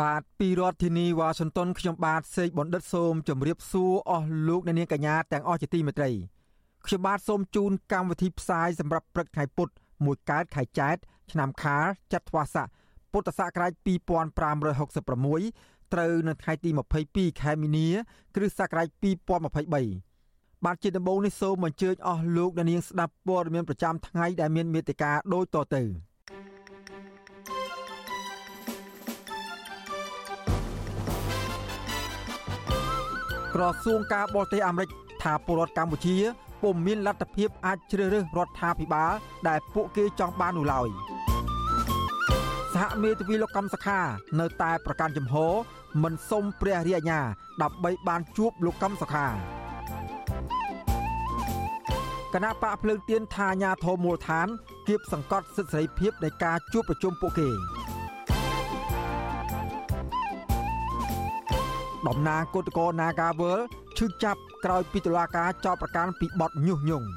បាទពីរដ្ឋធានីវ៉ាស៊ីនតោនខ្ញុំបាទសេកបណ្ឌិតសូមជម្រាបសួរអស់លោកអ្នកនាងកញ្ញាទាំងអស់ជាទីមេត្រីខ្ញុំបាទសូមជូនកម្មវិធីផ្សាយសម្រាប់ព្រឹកថ្ងៃពុធមួយកើតខែចែកឆ្នាំខាលចត្វាស័កពុទ្ធសករាជ2566ត្រូវនៅថ្ងៃទី22ខែមីនាគ្រិស្តសករាជ2023បាទជាដំបូងនេះសូមអញ្ជើញអស់លោកអ្នកនាងស្ដាប់ព័ត៌មានប្រចាំថ្ងៃដែលមានមេត្តាដូចតទៅ ក្រសួងការបរទេសអាមេរិកថាពលរដ្ឋកម្ពុជាពុំមានលទ្ធភាពអាចជ្រើសរើសរដ្ឋាភិបាលដែលពួកគេចង់បាននោះឡើយសហមេធាវីលោកកំសខានៅតែប្រកាន់ជំហរមិនសុំព្រះរាជអាជ្ញាដើម្បីបានជួបលោកកំសខាគណៈបកភ្លើងទៀនថាអាញាធមមូលដ្ឋានគៀបសង្កត់សិទ្ធិសេរីភាពនៃការជួបប្រជុំពួកគេ តំណាងគឧតកោ Nagawal ឈឺចាប់ក្រោយពីតុលាការចោទប្រកាន់ពីបទញុះញង់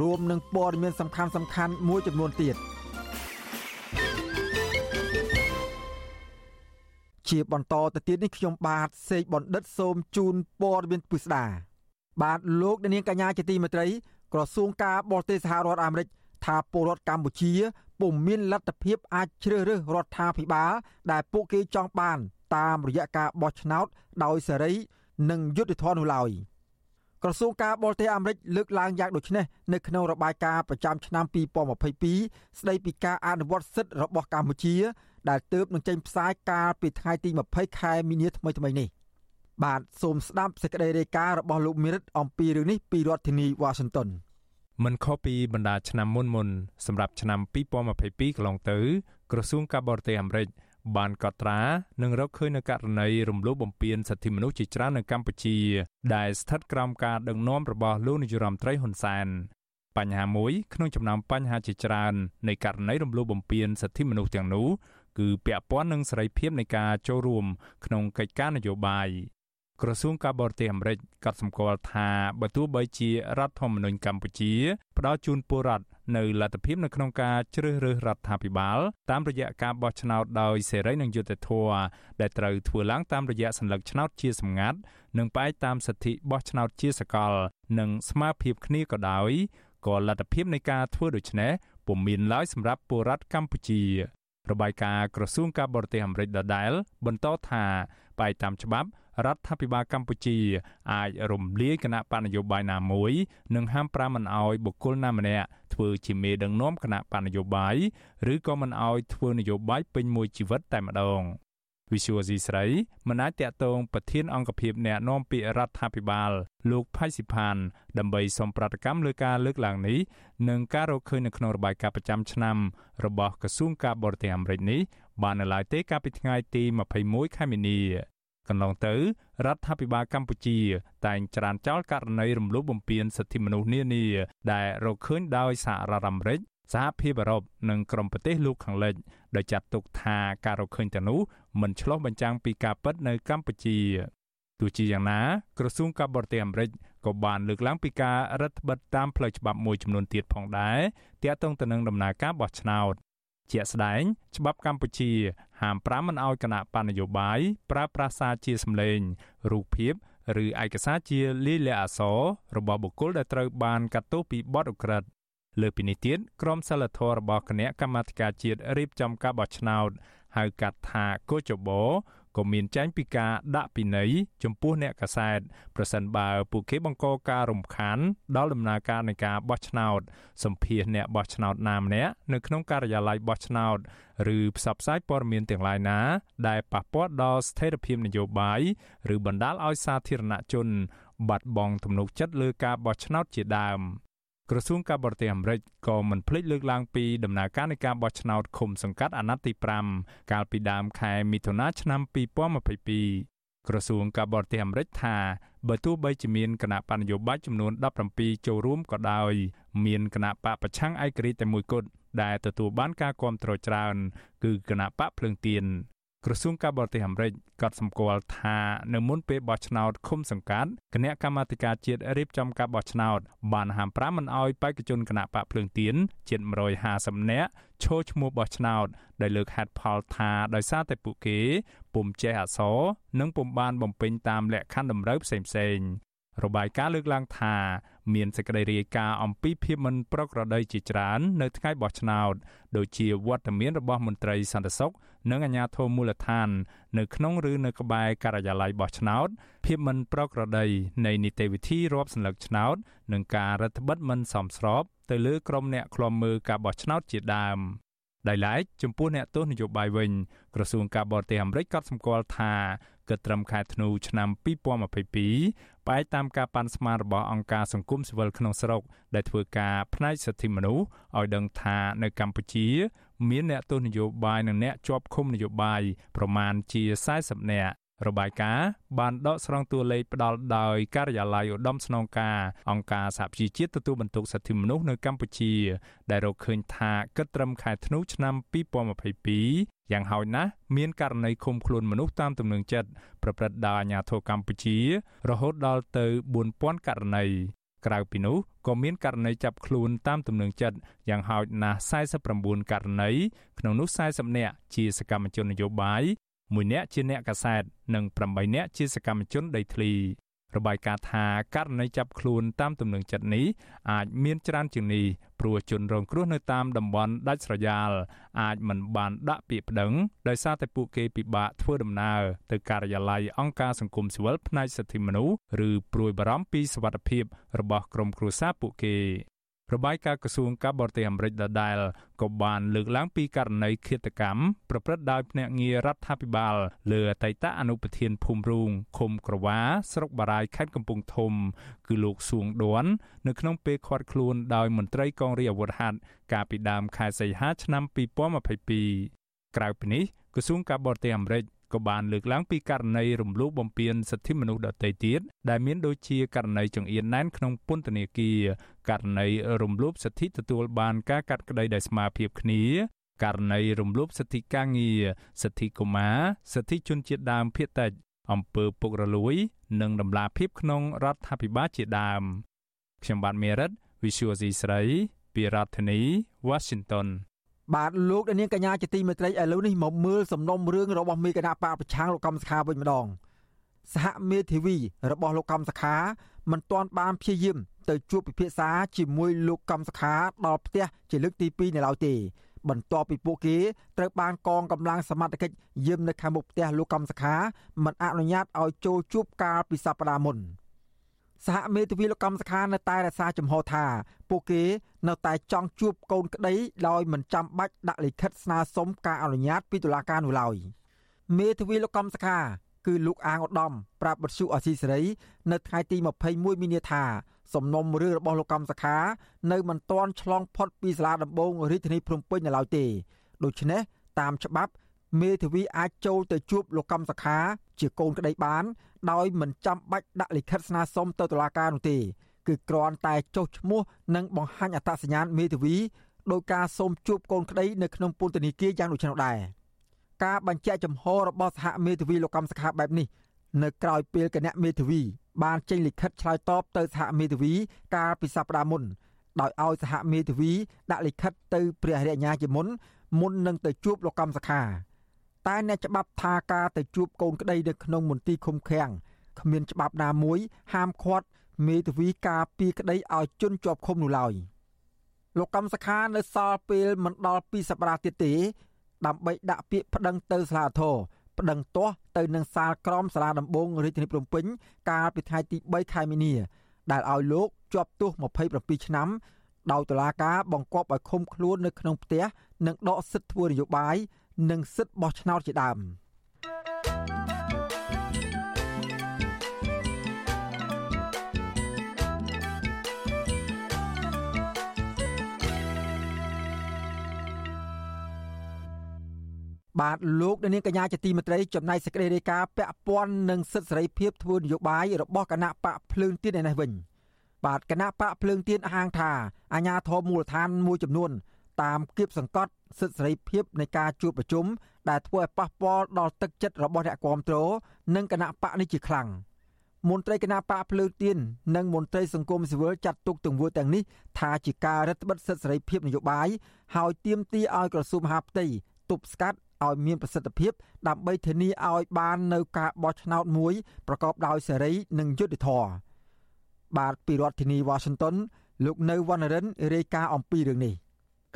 រួមនឹងព័ត៌មានសំខាន់សំខាន់មួយចំនួនទៀតជាបន្តទៅទៀតនេះខ្ញុំបាទសេកបណ្ឌិតសូមជូនព័ត៌មានពិស្ដាបាទលោកនាងកញ្ញាជាទីមេត្រីក្រសួងការបរទេសសហរដ្ឋអាមេរិកថាពលរដ្ឋកម្ពុជាពុំមានលទ្ធភាពអាចជ្រើសរើសរដ្ឋាភិបាលដែលពួកគេចង់បាន តាមរយៈការបោះឆ្នោតដោយសេរីនិងយុត្តិធម៌នោះឡើយក្រសួងការបរទេសអាមេរិកលើកឡើងយ៉ាងដូចនេះនៅក្នុងរបាយការណ៍ប្រចាំឆ្នាំ2022ស្ដីពីការអនុវត្តសិទ្ធិរបស់កម្ពុជា ដែលទើបនឹងចេញផ្សាយកាលពីថ្ងៃទី20ខែមីនាថ្មីៗនេះបាទសូមស្ដាប់សេចក្តីរាយការណ៍របស់លោកមេរិតអំពីរឿងនេះពីរដ្ឋធានី Washington មិនខុសពីបណ្ដាឆ្នាំមុនមុនសម្រាប់ឆ្នាំ2022កន្លងទៅក្រសួងការបរទេសអាមេរិក បានកត់ត្រានិងរកឃើញនៅករណីរំលោភបំពានសិទ្ធិមនុស្សជាច្រើននៅកម្ពុជា ដែលស្ថិតក្រោមការដឹកនាំរបស់លោកនាយរដ្ឋមន្ត្រីហ៊ុនសែនបញ្ហាមួយក្នុងចំណោមបញ្ហាជាច្រើននៃករណីរំលោភបំពានសិទ្ធិមនុស្សទាំងនោះគឺពាក់ព័ន្ធនឹងសេរីភាពនៃការចូលរួមក្នុងកិច្ចការនយោបាយ ក្រសួងការបរទេសអាមេរិកក៏សម្គាល់ថាបើទោះបីជារដ្ឋធម្មនុញ្ញកម្ពុជាផ្ដល់ជូនពលរដ្ឋនៅលទ្ធភាពនៅក្នុងការជ្រើសរើសរដ្ឋាភិបាលតាមរយៈការបោះឆ្នោតដោយសេរីនិងយុត្តិធម៌ដែលត្រូវធ្វើឡើងតាមរយៈសញ្ញាឆ្នោតជាសម្ងាត់និងផ្អែកតាមសិទ្ធិបោះឆ្នោតជាសកល និងស្មារភាពគ្នាក៏ដោយក៏លទ្ធភាពនៃការធ្វើដូច្នេះពុំមានឡើយសម្រាប់ពលរដ្ឋកម្ពុជារបាយការណ៍ក្រសួងការបរទេសអាមេរិកដដែលបន្តថាផ្អែកតាមច្បាប់ រដ្ឋាភិបាលកម្ពុជាអាចរំលាយគណៈបកនយោបាយណាមួយនិងហាមប្រាមមិនអោយបុគ្គលណាម្នាក់ធ្វើជាមេដឹកនាំគណៈបកនយោបាយឬក៏មិនអោយធ្វើនយោបាយពេញមួយជីវិតតែម្ដងវិសុវស៊ីស្រីមិនអាចតាក់ទងប្រធានអង្គភិបអ្នកណែនាំពាក្យរដ្ឋាភិបាលលោកផៃស៊ីផានដើម្បីសូមប្រតិកម្មលើការលើកឡើងនេះនិងការរកឃើញនៅក្នុងរបាយការណ៍ប្រចាំឆ្នាំរបស់ក្រសួងការបរទេសអាមេរិកនេះបាននៅឡើយទេកាលពីថ្ងៃទី21ខែមីនា កន្លងទៅរដ្ឋាភិបាលកម្ពុជា តែងច្រានចោលករណីរំលោភបំពានសិទ្ធិមនុស្សនានាដែលរកឃើញដោយសហរដ្ឋអាមេរិកសហភាពអឺរ៉ុបនិងក្រុមប្រទេសលោកខាងលិចដោយចាត់ទុកថាការរកឃើញទាំងនោះមិនឆ្លុះបញ្ចាំងពីការពិតនៅកម្ពុជាទោះជាយ៉ាងណា ក្រសួងការបរទេសអាមេរិកក៏បានលើកឡើងពីការរដ្ឋបិទតាមផ្លូវច្បាប់មួយចំនួនទៀតផងដែរទាក់ទងទៅនឹងដំណើរការបោះឆ្នោត ជាក់ស្ដែងច្បាប់កម្ពុជាហាមប្រាមមិនអោយគណៈបណ្ឌនយោបាយប្រើប្រាស់សារជាសម្លេងរូបភាពឬឯកសារជាលាយលក្ខណ៍អក្សររបស់បុគ្គលដែលត្រូវបានកាត់ទោសពីបទឧក្រិដ្ឋលើពីនេះទៀតក្រុមសិលធម៌របស់គណៈកម្មាធិការជាតិរៀបចំការបោះឆ្នោតហៅកាត់ថាកោចបោ ក៏មានចែងពីការដាក់ពិន័យចំពោះអ្នកកាសែតប្រសិនបើពួកគេបង្កការរំខានដល់ដំណើរការនៃការបោះឆ្នោតសម្ភាសអ្នកបោះឆ្នោតណាម្នាក់នៅក្នុងការិយាល័យបោះឆ្នោតឬផ្សព្វផ្សាយព័ត៌មានទាំងឡាយណា ដែលប៉ះពាល់ដល់ស្ថិរភាពនយោបាយឬបណ្ដាលឲ្យសាធារណជនបាត់បង់ទំនុកចិត្តលើការបោះឆ្នោតជាដើម។ ក្រសួងការបរទេសអាមេរិកក៏មិនភ្លេចលើកឡើងពីដំណើរការនៃការបោះឆ្នោតឃុំសង្កាត់អាណត្តិទី5កាលពីដើមខែមិថុនាឆ្នាំ2022ក្រសួងការបរទេសអាមេរិកថាបើទោះបីជាមានគណៈបញ្ញោបាយចំនួន17ចូលរួមក៏ដោយមានគណៈបកប្រឆាំងឯករាជ្យតែមួយគត់ដែលទទួលបានការគ្រប់គ្រងច្រើន គឺគណៈបកភ្លើងទៀន ក្រសួងការបរទេសអាមេរិកក៏សម្គាល់ថានៅមុនពេលបោះឆ្នោតឃុំសង្កាត់គណៈកម្មាធិការជាតិរៀបចំការបោះឆ្នោតបានហាម5មិនអោយបេក្ខជនគណៈបកភ្លើងទៀនជិត150នាក់ឈរឈ្មោះបោះឆ្នោតដោយលើកហេតុផលថាដោយសារតែពួកគេពុំចេះអក្សរនិងពុំបានបំពេញតាមលក្ខខណ្ឌតម្រូវផ្សេងៗ របាយការណ៍លើកឡើងថាមានសេចក្តីរាយការណ៍អំពីភាពមិនប្រក្រតីជាច្រើននៅថ្ងៃបោះឆ្នោតដូចជាវត្តមានរបស់មន្ត្រីសន្តិសុខនិងអាជ្ញាធរមូលដ្ឋាន នៅក្នុងឬនៅក្បែរការិយាល័យបោះឆ្នោតភាពមិនប្រក្រតីនៃនីតិវិធីរាប់សន្លឹកឆ្នោត និងការរដ្ឋបិទមិនសមស្របទៅលើក្រុមអ្នកឃ្លាំមើលការបោះឆ្នោតជាដើម ដោយឡែកចំពោះអ្នកទស្សនយោបាយវិញក្រសួងការបរទេសអាមេរិកក៏សម្គាល់ថាគិតត្រឹមខែធ្នូឆ្នាំ2022ផ្អែកតាមការប៉ាន់ស្មានរបស់អង្គការសង្គមស៊ីវិលក្នុងស្រុកដែលធ្វើការផ្នែកសិទ្ធិមនុស្សឲ្យដឹងថានៅកម្ពុជា មានអ្នកទស្សនយោបាយនិងអ្នកជាប់ឃុំនយោបាយប្រមាណជា40នាក់ របាយការណ៍បានដកស្រង់តួលេខផ្ដល់ដោយការិយាល័យឧត្តមស្នងការអង្គការសហប្រជាជាតិទទួលបន្ទុកសិទ្ធិមនុស្សនៅកម្ពុជា ដែលរកឃើញថាគិតត្រឹមខែធ្នូឆ្នាំ2022យ៉ាងហោចណាស់មានករណីឃុំខ្លួនមនុស្សតាមទំនឹងចិត្តប្រព្រឹត្តដោយអាជ្ញាធរកម្ពុជា រហូតដល់ទៅ4000ករណីក្រៅពីនោះក៏មានករណីចាប់ខ្លួនតាមទំនឹងចិត្តយ៉ាងហោចណាស់49ករណីក្នុងនោះ40នាក់ជាសកម្មជននយោបាយ 1នាក់ជាអ្នកកាសែតនិង8នាក់ជាសកម្មជនដីធ្លីរបាយការណ៍ថាករណីចាប់ខ្លួនតាមទំនឹងចិត្តនេះអាចមានច្រើនជាងនេះព្រោះជនរងគ្រោះនៅតាមតំបន់ដាច់ស្រយាលអាចមិនបានដាក់ពាក្យប្តឹងដោយសារតែពួកគេពិបាកធ្វើដំណើរទៅការិយាល័យអង្គការសង្គមស៊ីវិលផ្នែកសិទ្ធិមនុស្សឬព្រួយបារម្ភពីសុវត្ថិភាពរបស់ក្រុមគ្រួសារពួកគេ របាយការណ៍ក្រសួងការបរទេសអាមេរិកដដែលក៏បានលើកឡើងពីករណីឃាតកម្មប្រព្រឹត្តដោយភ្នាក់ងាររដ្ឋាភិបាលលើអតីតអនុប្រធានភូមិរូងឃុំក្រវ៉ាស្រុកបារាយខេត្តកំពង់ធំ គឺលោកសួងដួននៅក្នុងពេលឃាត់ខ្លួនដោយមន្ត្រីកងរាជអាវុធហត្ថកាលពីដើមខែសីហាឆ្នាំ2022ក្រៅពីនេះក្រសួងការបរទេសអាមេរិក ក៏បានលើកឡើងពីករណីរំលោភបំពានសិទ្ធិមនុស្សដទៃទៀតដែលមានដូចជាករណីចង្អៀនណែនក្នុងពន្ធនាគារករណីរំលោភសិទ្ធិទទួលបានការកាត់ក្តីដោយស្មើភាពគ្នាករណីរំលោភសិទ្ធិការងារសិទ្ធិកុមារសិទ្ធិជនជាតិដើមភាគតិចអំពើពុករលួយ និងដំណាភាពក្នុងរដ្ឋាភិបាលជាដើមខ្ញុំបាទមេរិត Visual C ស្រី ពីរដ្ឋធានី Washington បាទលោកនាងកញ្ញាជាទីមេត្រីឥឡូវនេះមកមើលសំណុំរឿងរបស់មេគណៈបកប្រឆាំងលោកកំសខាវិញម្ដងសហមេធាវីរបស់លោកកំសខាមិនទាន់បានព្យាយាមទៅជួបពិភាក្សាជាមួយលោកកំសខាដល់ផ្ទះជាលើកទី2នៅឡើយទេ បន្ទាប់ពីពួកគេត្រូវបានកងកម្លាំងសមត្ថកិច្ចយាមនៅខាងមុខផ្ទះលោកកំសខាមិនអនុញ្ញាតឲ្យចូលជួបកាលពីសប្តាហ៍មុន។ សហមេធាវីលោកកម្មសខានៅតែរក្សាចំហថាពួកគេនៅតែចង់ជួបកូនក្តីដោយមិនចាំបាច់ដាក់លិខិតស្នើសុំការអនុញ្ញាតពីតុលាការនោះឡើយមេធាវីលោកកម្មសខាគឺលោកអាងឧត្តមប្រាប់បទសុអសីសេរីនៅថ្ងៃទី21មីនាថាសំណុំរឿងរបស់លោកកម្មសខានៅមិនទាន់ឆ្លងផុតពីសាលាដំបងរាជធានីភ្នំពេញនៅឡើយទេដូច្នេះតាមច្បាប់ មេធាវីអាចចូលទៅជួបលោកកម្មសខា ជាកូនក្តីបាន ដោយមិនចាំបាច់ដាក់លិខិតស្នើសុំទៅតុលាការនោះទេគឺគ្រាន់តែចុះឈ្មោះនិងបង្ហាញអត្តសញ្ញាណមេធាវីដោយការសូមជួបកូនក្តីនៅក្នុងពន្ធនាគារយ៉ាងដូចនោះដែរការបញ្ជាក់ចំហរបស់សហមេធាវីលោកកម្មសខាបែបនេះនៅក្រៅពេលគណៈមេធាវីបានចេញលិខិតឆ្លើយតបទៅសហមេធាវីកាលពីសប្តាហ៍មុនដោយឲ្យសហមេធាវីដាក់លិខិតទៅព្រះរាជអាជ្ញាជាមុនមុននឹងទៅជួបលោកកម្មសខា តែអ្នកច្បាប់ថាការទៅជួបកូនក្តីនៅក្នុងមន្ទីរឃុំឃាំងគ្មានច្បាប់ណាមួយហាមឃាត់មេធាវីការពីក្តីឲ្យជន់ជាប់ឃុំនោះឡើយលោកកម្មសខានៅសល់ពេលមិនដល់2សប្តាហ៍ទៀតទេ ដើម្បីដាក់ពាក្យប្តឹងទៅសាលាធរប្តឹងទាស់ទៅនឹងសាលក្រមសាលាដំបងរាជធានីភ្នំពេញកាលពីថ្ងៃទី3ខែមីនា ដែលឲ្យលោកជាប់ទោស27ឆ្នាំដោយតុលាការបង្គាប់ឲ្យឃុំខ្លួននៅក្នុងផ្ទះនិងដកសិទ្ធិធ្វើនយោបាយ និងសិទ្ធិបោះឆ្នោតជាដើមបាទលោកនាងកញ្ញាជាទីមេត្រីចំណែកសេចក្តីរាយការណ៍ពាក់ព័ន្ធនឹងសិទ្ធិសេរីភាពធ្វើនយោបាយរបស់គណៈបកភ្លើងទៀនឯនេះវិញបាទគណៈបកភ្លើងទៀនអះអាងថាអាញាធមមូលដ្ឋានមួយចំនួន តាមគៀបសង្កត់សិទ្ធិសេរីភាពនៃការជួបប្រជុំដែលធ្វើឲ្យប៉ះពាល់ដល់ទឹកចិត្តរបស់អ្នកគាំទ្រនិងគណៈបកនេះជាខ្លាំងមន្ត្រីគណៈបកភ្លើងទៀននិងមន្ត្រីសង្គមស៊ីវិលចាត់ទុកទង្វើទាំងនេះថាជាការរឹតបន្តឹងសិទ្ធិសេរីភាពនយោបាយហើយទាមទារឲ្យក្រសួងមហាផ្ទៃទប់ស្កាត់ឲ្យមានប្រសិទ្ធភាពដើម្បីធានាឲ្យបាននៅការបោះឆ្នោតមួយប្រកបដោយសេរីនិងយុត្តិធម៌បាទពីរដ្ឋធានី Washington លោកនៅវណ្ណរិនរាយការណ៍អំពីរឿងនេះ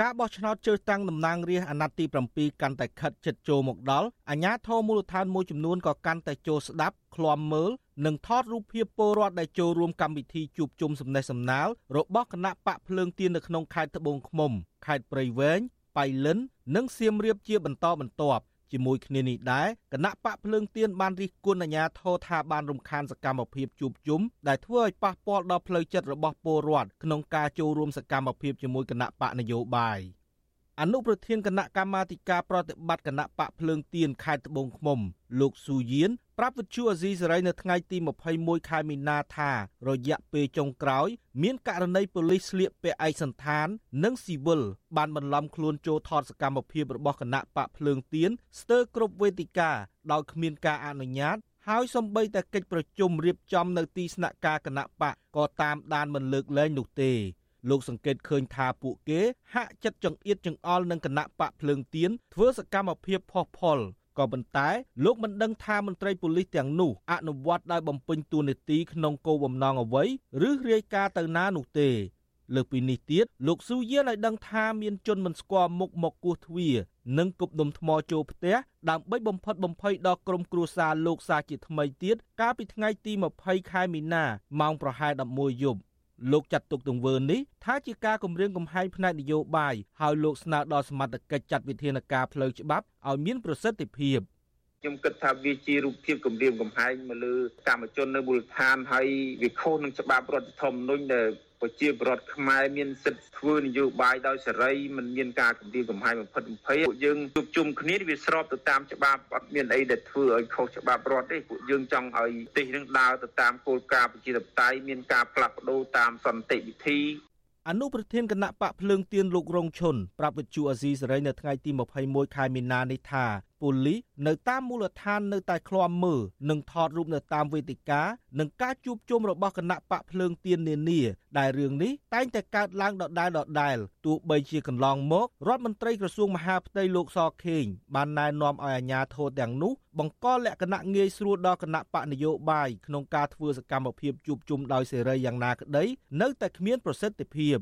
ការបោះឆ្នោតជ្រើសតាំងតំណាងរាស្ត្រអាណត្តិទី7កាន់តែខិតជិតចូលមកដល់អាជ្ញាធរមូលដ្ឋានមួយចំនួនក៏កាន់តែចូលស្ដាប់ឃ្លាំមើលនិងថតរូបភាពពលរដ្ឋដែលចូលរួមកម្មវិធីជួបជុំសំណេះសំណាលរបស់គណៈបកភ្លើងទៀននៅក្នុងខេត្តត្បូងឃ្មុំខេត្តព្រៃវែងបៃលិននិងសៀមរាបជាបន្តបន្ទាប់ ជាមួយគ្នានេះដែរគណៈបកភ្លើងទៀនបានរិះគន់អាជ្ញាធរថាបានរំខានសកម្មភាពជួបជុំដែលធ្វើឲ្យប៉ះពាល់ដល់ផ្លូវចិត្តរបស់ពលរដ្ឋក្នុងការចូលរួមសកម្មភាពជាមួយគណៈបកនយោបាយ អនុប្រធានគណៈកម្មាធិការប្រតិបត្តិគណៈបកភ្លើងទៀនខេត្តត្បូងឃ្មុំ លោកស៊ូយៀនប្រាប់វិទ្យុអាស៊ីសេរីនៅថ្ងៃទី21ខែមីនាថារយៈពេលចុងក្រោយ មានករណីប៉ូលីសស្លៀកពាក់ឯកសណ្ឋាន និងស៊ីវិលបានបន្លំខ្លួនចូលថតសកម្មភាពរបស់គណៈបកភ្លើងទៀនស្ទើរគ្រប់វេទិកាដោយគ្មានការអនុញ្ញាតហើយសំបីតែកិច្ចប្រជុំរៀបចំនៅទីស្នាក់ការគណៈបកក៏តាមដានមិនលើកលែងនោះទេ លោកសង្កេតឃើញថាពួកគេហាក់ចិត្តចង្អៀតចង្អល់នឹងគណៈបកភ្លើងទៀនធ្វើសកម្មភាពផុសផុលក៏ប៉ុន្តែលោកមិនដឹងថាមន្ត្រីប៉ូលីសទាំងនោះអនុវត្តដោយបំពេញតួនាទីក្នុងគោលបំណងអ្វីឬរាយការណ៍ទៅណានោះទេលើពីនេះទៀតលោកស៊ូយៀនឲ្យដឹងថាមានជនមិនស្គាល់មុខមកគោះទ្វារនិងគប់ដុំថ្មចូលផ្ទះដើម្បីបំផិតបំភ័យដល់ក្រុមគ្រួសារលោកសាជាថ្មីទៀតកាលពីថ្ងៃទី20ខែមីនាម៉ោងប្រហែល11យប់ លោកចាត់ទុកទង្វើនេះថាជាការគំរាមកំហែងផ្នែកនយោបាយហើយលោកស្នើដល់សមត្ថកិច្ចចាត់វិធានការផ្លូវច្បាប់ឲ្យមានប្រសិទ្ធភាពខ្ញុំគិតថាវាជារូបភាពគម្រាមកំហែងមកលើកម្មជននៅមូលដ្ឋានហើយវាខុសនឹងច្បាប់រដ្ឋធម្មនុញ្ញដែល ប្រជាពលរដ្ឋខ្មែរមានសិទ្ធិធ្វើនយោបាយដោយសេរីមិនមានការគំរាមកំហែងបំផិតបំភ័យពួកយើងជួបជុំគ្នាវាស្របទៅតាមច្បាប់អត់មានអីដែលធ្វើឲ្យខុសច្បាប់រដ្ឋទេពួកយើងចង់ឲ្យប្រទេសនឹងដើរទៅតាមគោលការណ៍ប្រជាធិបតេយ្យមានការផ្លាស់ប្ដូរតាមសន្តិវិធីអនុប្រធានគណៈបកភ្លើងទៀនលោករងឈុនប្រាប់វិទ្យុអាស៊ីសេរីនៅថ្ងៃទី21ខែមីនានេះថា ប៉ូលីសនៅតាមមូលដ្ឋាននៅតែឃ្លាំមើលនិងថតរូបនៅតាមវេទិកានិងការជួបជុំរបស់គណៈបកភ្លើងទៀននានាដែលរឿងនេះតែងតែកើតឡើងដដែលដដែលទោះបីជាកន្លងមករដ្ឋមន្ត្រីក្រសួងមហាផ្ទៃលោកសខេងបានណែនាំឲ្យអាជ្ញាធរទាំងនោះបង្កលក្ខណៈងាយស្រួលដល់គណៈបកនយោបាយក្នុងការធ្វើសកម្មភាពជួបជុំដោយសេរីយ៉ាងណាក្តីនៅតែគ្មានប្រសិទ្ធភាព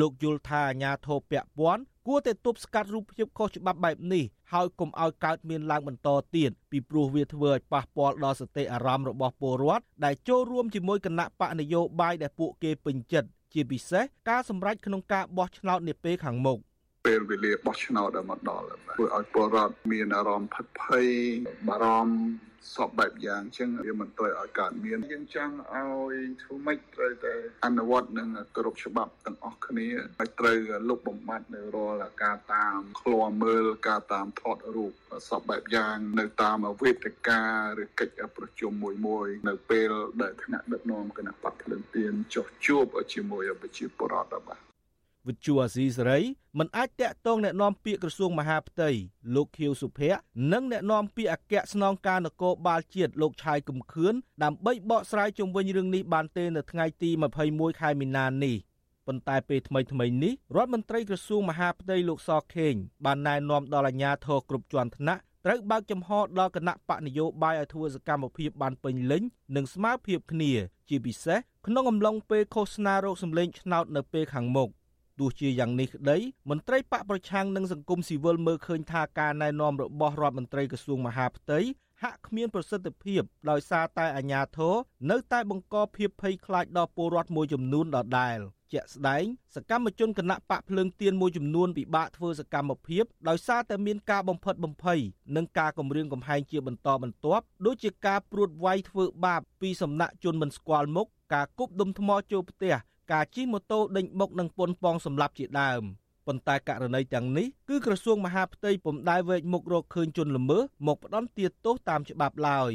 លោកយល់ថាអាញាធរពពាន់គួរតែទប់ស្កាត់រូបភាពខុសច្បាប់បែបនេះហើយកុំឲ្យកើតមានឡើងបន្តទៀតពីព្រោះវាធ្វើឲ្យប៉ះពាល់ដល់សតិអារម្មណ៍របស់ពលរដ្ឋដែលចូលរួមជាមួយគណៈបកនយោបាយដែលពួកគេពេញចិត្តជាពិសេសការសម្រេចក្នុងការបោះឆ្នោតនាពេលខាងមុខ ពេលវេលាបោះឆ្នោតដល់មកដល់ធ្វើឲ្យពលរដ្ឋមានអារម្មណ៍ផិតភ័យបារម្ភសពបែបយ៉ាងអញ្ចឹងវាមិនត្រូវឲ្យកើតមានយើងចង់ឲ្យធ្វើម៉េចត្រូវតែអនុវត្តនឹងគ្រប់ច្បាប់ទាំងអស់គ្នាហើយត្រូវលុបបំបាត់នៅរាល់ការតាមឃ្លាំមើលការតាមថតរូបសពបែបយ៉ាងនៅតាមវេទិកាឬកិច្ចប្រជុំមួយមួយនៅពេលដែលថ្នាក់ដឹកនាំគណៈបកភ្លើងទៀនចុះជួបជាមួយប្រជាពលរដ្ឋរបស់ វិទ្យុអាស៊ីសេរីមិនអាចតាក់ទងแนะនាំពាក្យក្រសួងមហាផ្ទៃលោកខៀវសុភ័ក្រនិងแนะនាំពាក្យអគ្គស្នងការនគរបាលជាតិលោកឆាយកំខឿនដើម្បីបកស្រាយជុំវិញរឿងនេះបានទេនៅថ្ងៃទី21ខែមីនានេះប៉ុន្តែពេលថ្មីថ្មីនេះរដ្ឋមន្ត្រីក្រសួងមហាផ្ទៃលោកសខេងបានណែនាំដល់អាជ្ញាធរគ្រប់ជាន់ថ្នាក់ត្រូវបើកចំហដល់គណៈបកនយោបាយឲ្យធ្វើសកម្មភាពបានពេញលេញនិងស្មើភាពគ្នា ជាពិសេសក្នុងអំឡុងពេលឃោសនារោគសម្លេងឆ្នោតនៅពេលខាងមុខ។ ទោះជាយ៉ាងនេះក្តីមន្ត្រីបកប្រឆាំងនិងសង្គមស៊ីវិលមើលឃើញថាការណែនាំរបស់រដ្ឋមន្ត្រីក្រសួងមហាផ្ទៃហាក់គ្មានប្រសិទ្ធភាពដោយសារតែអាជ្ញាធរនៅតែបង្កភាពភ័យខ្លាចដល់ពលរដ្ឋមួយចំនួនដដែលជាក់ស្ដែងសកម្មជនគណៈបកភ្លើងទៀនមួយចំនួនពិបាកធ្វើសកម្មភាពដោយសារតែមានការបំផិតបំភ័យនិងការគំរាមកំហែងជាបន្តបន្ទាប់ដូចជាការព្រួតវាយធ្វើបាបពីសំណាក់ជនមិនស្គាល់មុខការគប់ដុំថ្មចូលផ្ទះ ការជិះម៉ូតូដេញបុកនិងពន់ប៉ងសម្លាប់ជាដើមប៉ុន្តែករណីទាំងនេះគឺក្រសួងមហាផ្ទៃពុំដែលវែកមុខរកឃើញជនល្មើសមកផ្ដន់ទាទោសតាមច្បាប់ឡើយ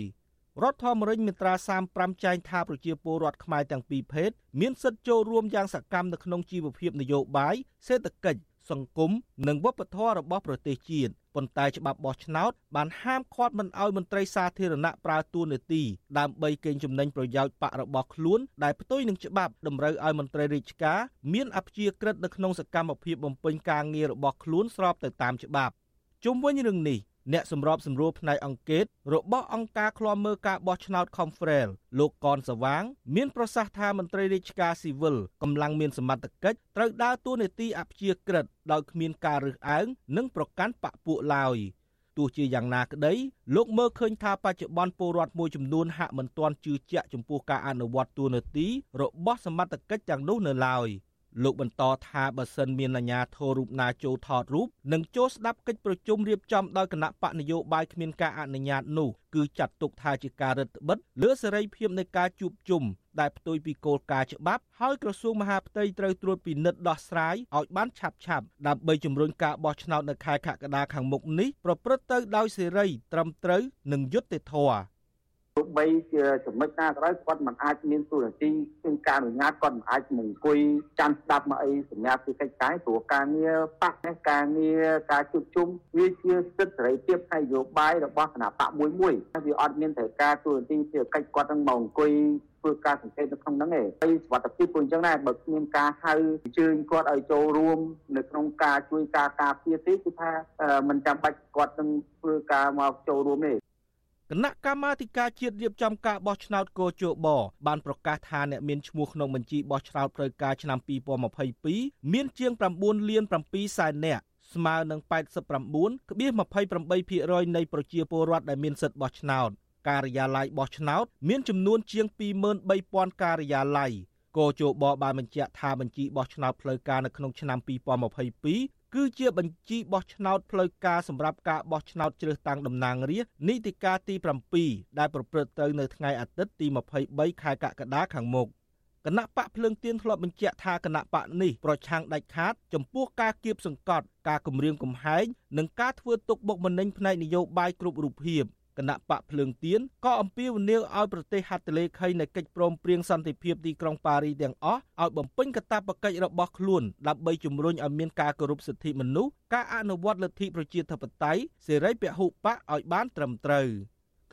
រដ្ឋធម្មនុញ្ញមាត្រា35ចែងថាប្រជាពលរដ្ឋខ្មែរទាំងពីរភេទមានសិទ្ធិចូលរួមយ៉ាងសកម្មនៅក្នុងជីវភាពនយោបាយសេដ្ឋកិច្ច សង្គមនិងវប្បធម៌របស់ប្រទេសជាតិប៉ុន្តែច្បាប់បោះឆ្នោតបានហាមឃាត់មិនឲ្យមន្ត្រីសាធារណៈប្រើតួនាទីដើម្បីកេងចំណេញប្រយោជន៍បករបស់ខ្លួនដែលផ្ទុយនឹងច្បាប់តម្រូវឲ្យមន្ត្រីរាជការមានអព្យាក្រឹតនៅក្នុងសកម្មភាពបំពេញការងាររបស់ខ្លួនស្របទៅតាមច្បាប់ជុំវិញរឿងនេះ អ្នកសម្របសម្រួលផ្នែកអង្គការរបស់អង្គការឃ្លាំមើលការបោះឆ្នោត Confrel លោកកនសវាង មានប្រសាសន៍ថាមន្ត្រីរាជការស៊ីវិលកម្លាំងមានសមត្ថកិច្ចត្រូវដើរតួនាទីអព្យាក្រឹតដោយគ្មានការរើសអើងនិងប្រកាន់បកពួកឡើយទោះជាយ៉ាងណាក្តីលោកមើលឃើញថាបច្ចុប្បន្នពលរដ្ឋមួយចំនួនហាក់មិនទាន់ជឿជាក់ចំពោះការអនុវត្តតួនាទីរបស់សមត្ថកិច្ចទាំងនោះនៅឡើយ។ លោកបន្តថាបើសិនមានអាជ្ញាធររូបណាចូលថតរូបនិងចូលស្ដាប់កិច្ចប្រជុំរៀបចំដោយគណៈបកនយោបាយគ្មានការអនុញ្ញាតនោះគឺចាត់ទុកថាជាការរឹតបន្តឹងលើសេរីភាពនៃការជួបជុំដែលផ្ទុយពីគោលការណ៍ច្បាប់ហើយក្រសួងមហាផ្ទៃត្រូវត្រួតពិនិត្យដោះស្រាយឲ្យបានឆាប់ឆាប់ដើម្បីជំរុញការបោះឆ្នោតនៅខែកក្កដាខាងមុខនេះប្រព្រឹត្តទៅដោយសេរីត្រឹមត្រូវនិងយុត្តិធម៌ ទោះបីជាចំណុចណាក៏ដោយគាត់មិនអាចមានទូរនទីក្នុងការអនុញ្ញាតគាត់មិនអាចមកអង្គុយចាំស្ដាប់មកអីសញ្ញាពីកិច្ចការព្រោះការងារបាក់នេះការងារការជួបជុំវាជាសិទ្ធិសេរីភាពផ្នែកនយោបាយរបស់គណៈបកមួយមួយវាអត់មានត្រូវការទូរនទីជាកិច្ចគាត់នឹងមកអង្គុយធ្វើការសង្កេតនៅក្នុងហ្នឹងឯងហើយសុខភាពពួកអញ្ចឹងដែរបើគ្មានការហៅអញ្ជើញគាត់ឲ្យចូលរួមនៅក្នុងការជួយការការពារទេគឺថាមិនចាំបាច់គាត់នឹងធ្វើការមកចូលរួមទេ គណៈកម្មាធិការជាតិរៀបចំការបោះឆ្នោតកោជបបានប្រកាសថាអ្នកមានឈ្មោះក្នុងបញ្ជីបោះឆ្នោតផ្លូវការឆ្នាំ2022មានជាង9លាន7សែននាក់ស្មើនឹង89.28%នៃប្រជាពលរដ្ឋដែលមានសិទ្ធិបោះឆ្នោតការិយាល័យបោះឆ្នោតមានចំនួនជាង23,000ការិយាល័យកោជបបានបញ្ជាក់ថាបញ្ជីបោះឆ្នោតផ្លូវការនៅក្នុងឆ្នាំ2022 គឺជាបញ្ជីបោះឆ្នោតផ្លូវការសម្រាប់ការបោះឆ្នោតជ្រើសតាំងតំណាងរាស្ត្រនីតិកាលទី7ដែលប្រព្រឹត្តទៅនៅថ្ងៃអាទិត្យទី23ខែកក្កដាខាងមុខគណៈបកភ្លើងទៀនធ្លាប់បញ្ជាក់ថាគណៈបកនេះប្រឆាំងដាច់ខាត ចំពោះការគៀបសង្កត់ការគម្រាមកំហែងនិងការធ្វើទុកបុកម្នេញផ្នែកនយោបាយគ្រប់រូបភាពគ ណៈបកភ្លើងទៀនក៏អំពាវនាវឲ្យប្រទេសហត្ថលេខីនៃកិច្ចព្រមព្រៀងសន្តិភាពទីក្រុងប៉ារីទាំងអស់ឲ្យបំពេញកាតព្វកិច្ចរបស់ខ្លួនដើម្បីជំរុញឲ្យមានការគោរពសិទ្ធិមនុស្សការអនុវត្តលទ្ធិប្រជាធិបតេយ្យសេរីពហុបកឲ្យបានត្រឹមត្រូវ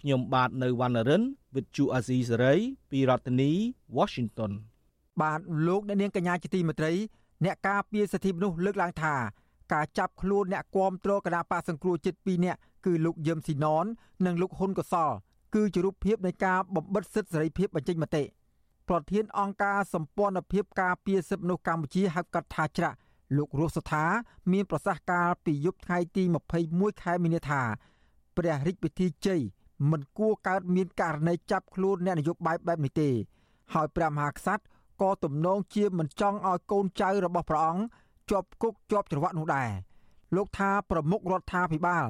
ខ្ញុំបាទនៅវណ្ណរិន with Chu Azizi Saray ពីរដ្ឋធានី Washington បាទលោកអ្នកនាងកញ្ញាជាទីមេត្រីអ្នកការពារសិទ្ធិមនុស្សលើកឡើងថា ការចាប់ខ្លួនអ្នកគាំទ្រគណៈបកសង្គ្រោះចិត្ត2នាក់គឺលោកយឹមស៊ីណននិងលោកហ៊ុនកសលគឺជារូបភាពនៃការបំបិតសិទ្ធិសេរីភាពបញ្ចេញមតិប្រធានអង្គការសម្ព័ន្ធភាពការពារសិទ្ធិមនុស្សកម្ពុជាហៅកាត់ថាច្រាក់លោករស់សថាមានប្រសាសន៍កាលពីយប់ថ្ងៃទី21ខែមីនាថាព្រះរាជពិធីជ័យមិនគួរកើតមានករណីចាប់ខ្លួនអ្នកនយោបាយបែបនេះទេ ហើយព្រះមហាក្សត្រក៏ទំនងជាមិនចង់ឲ្យកូនចៅរបស់ព្រះអង្គ ជាប់គុកជាប់ច្រវាក់នោះដែរលោកថាប្រមុខរដ្ឋាភិបាល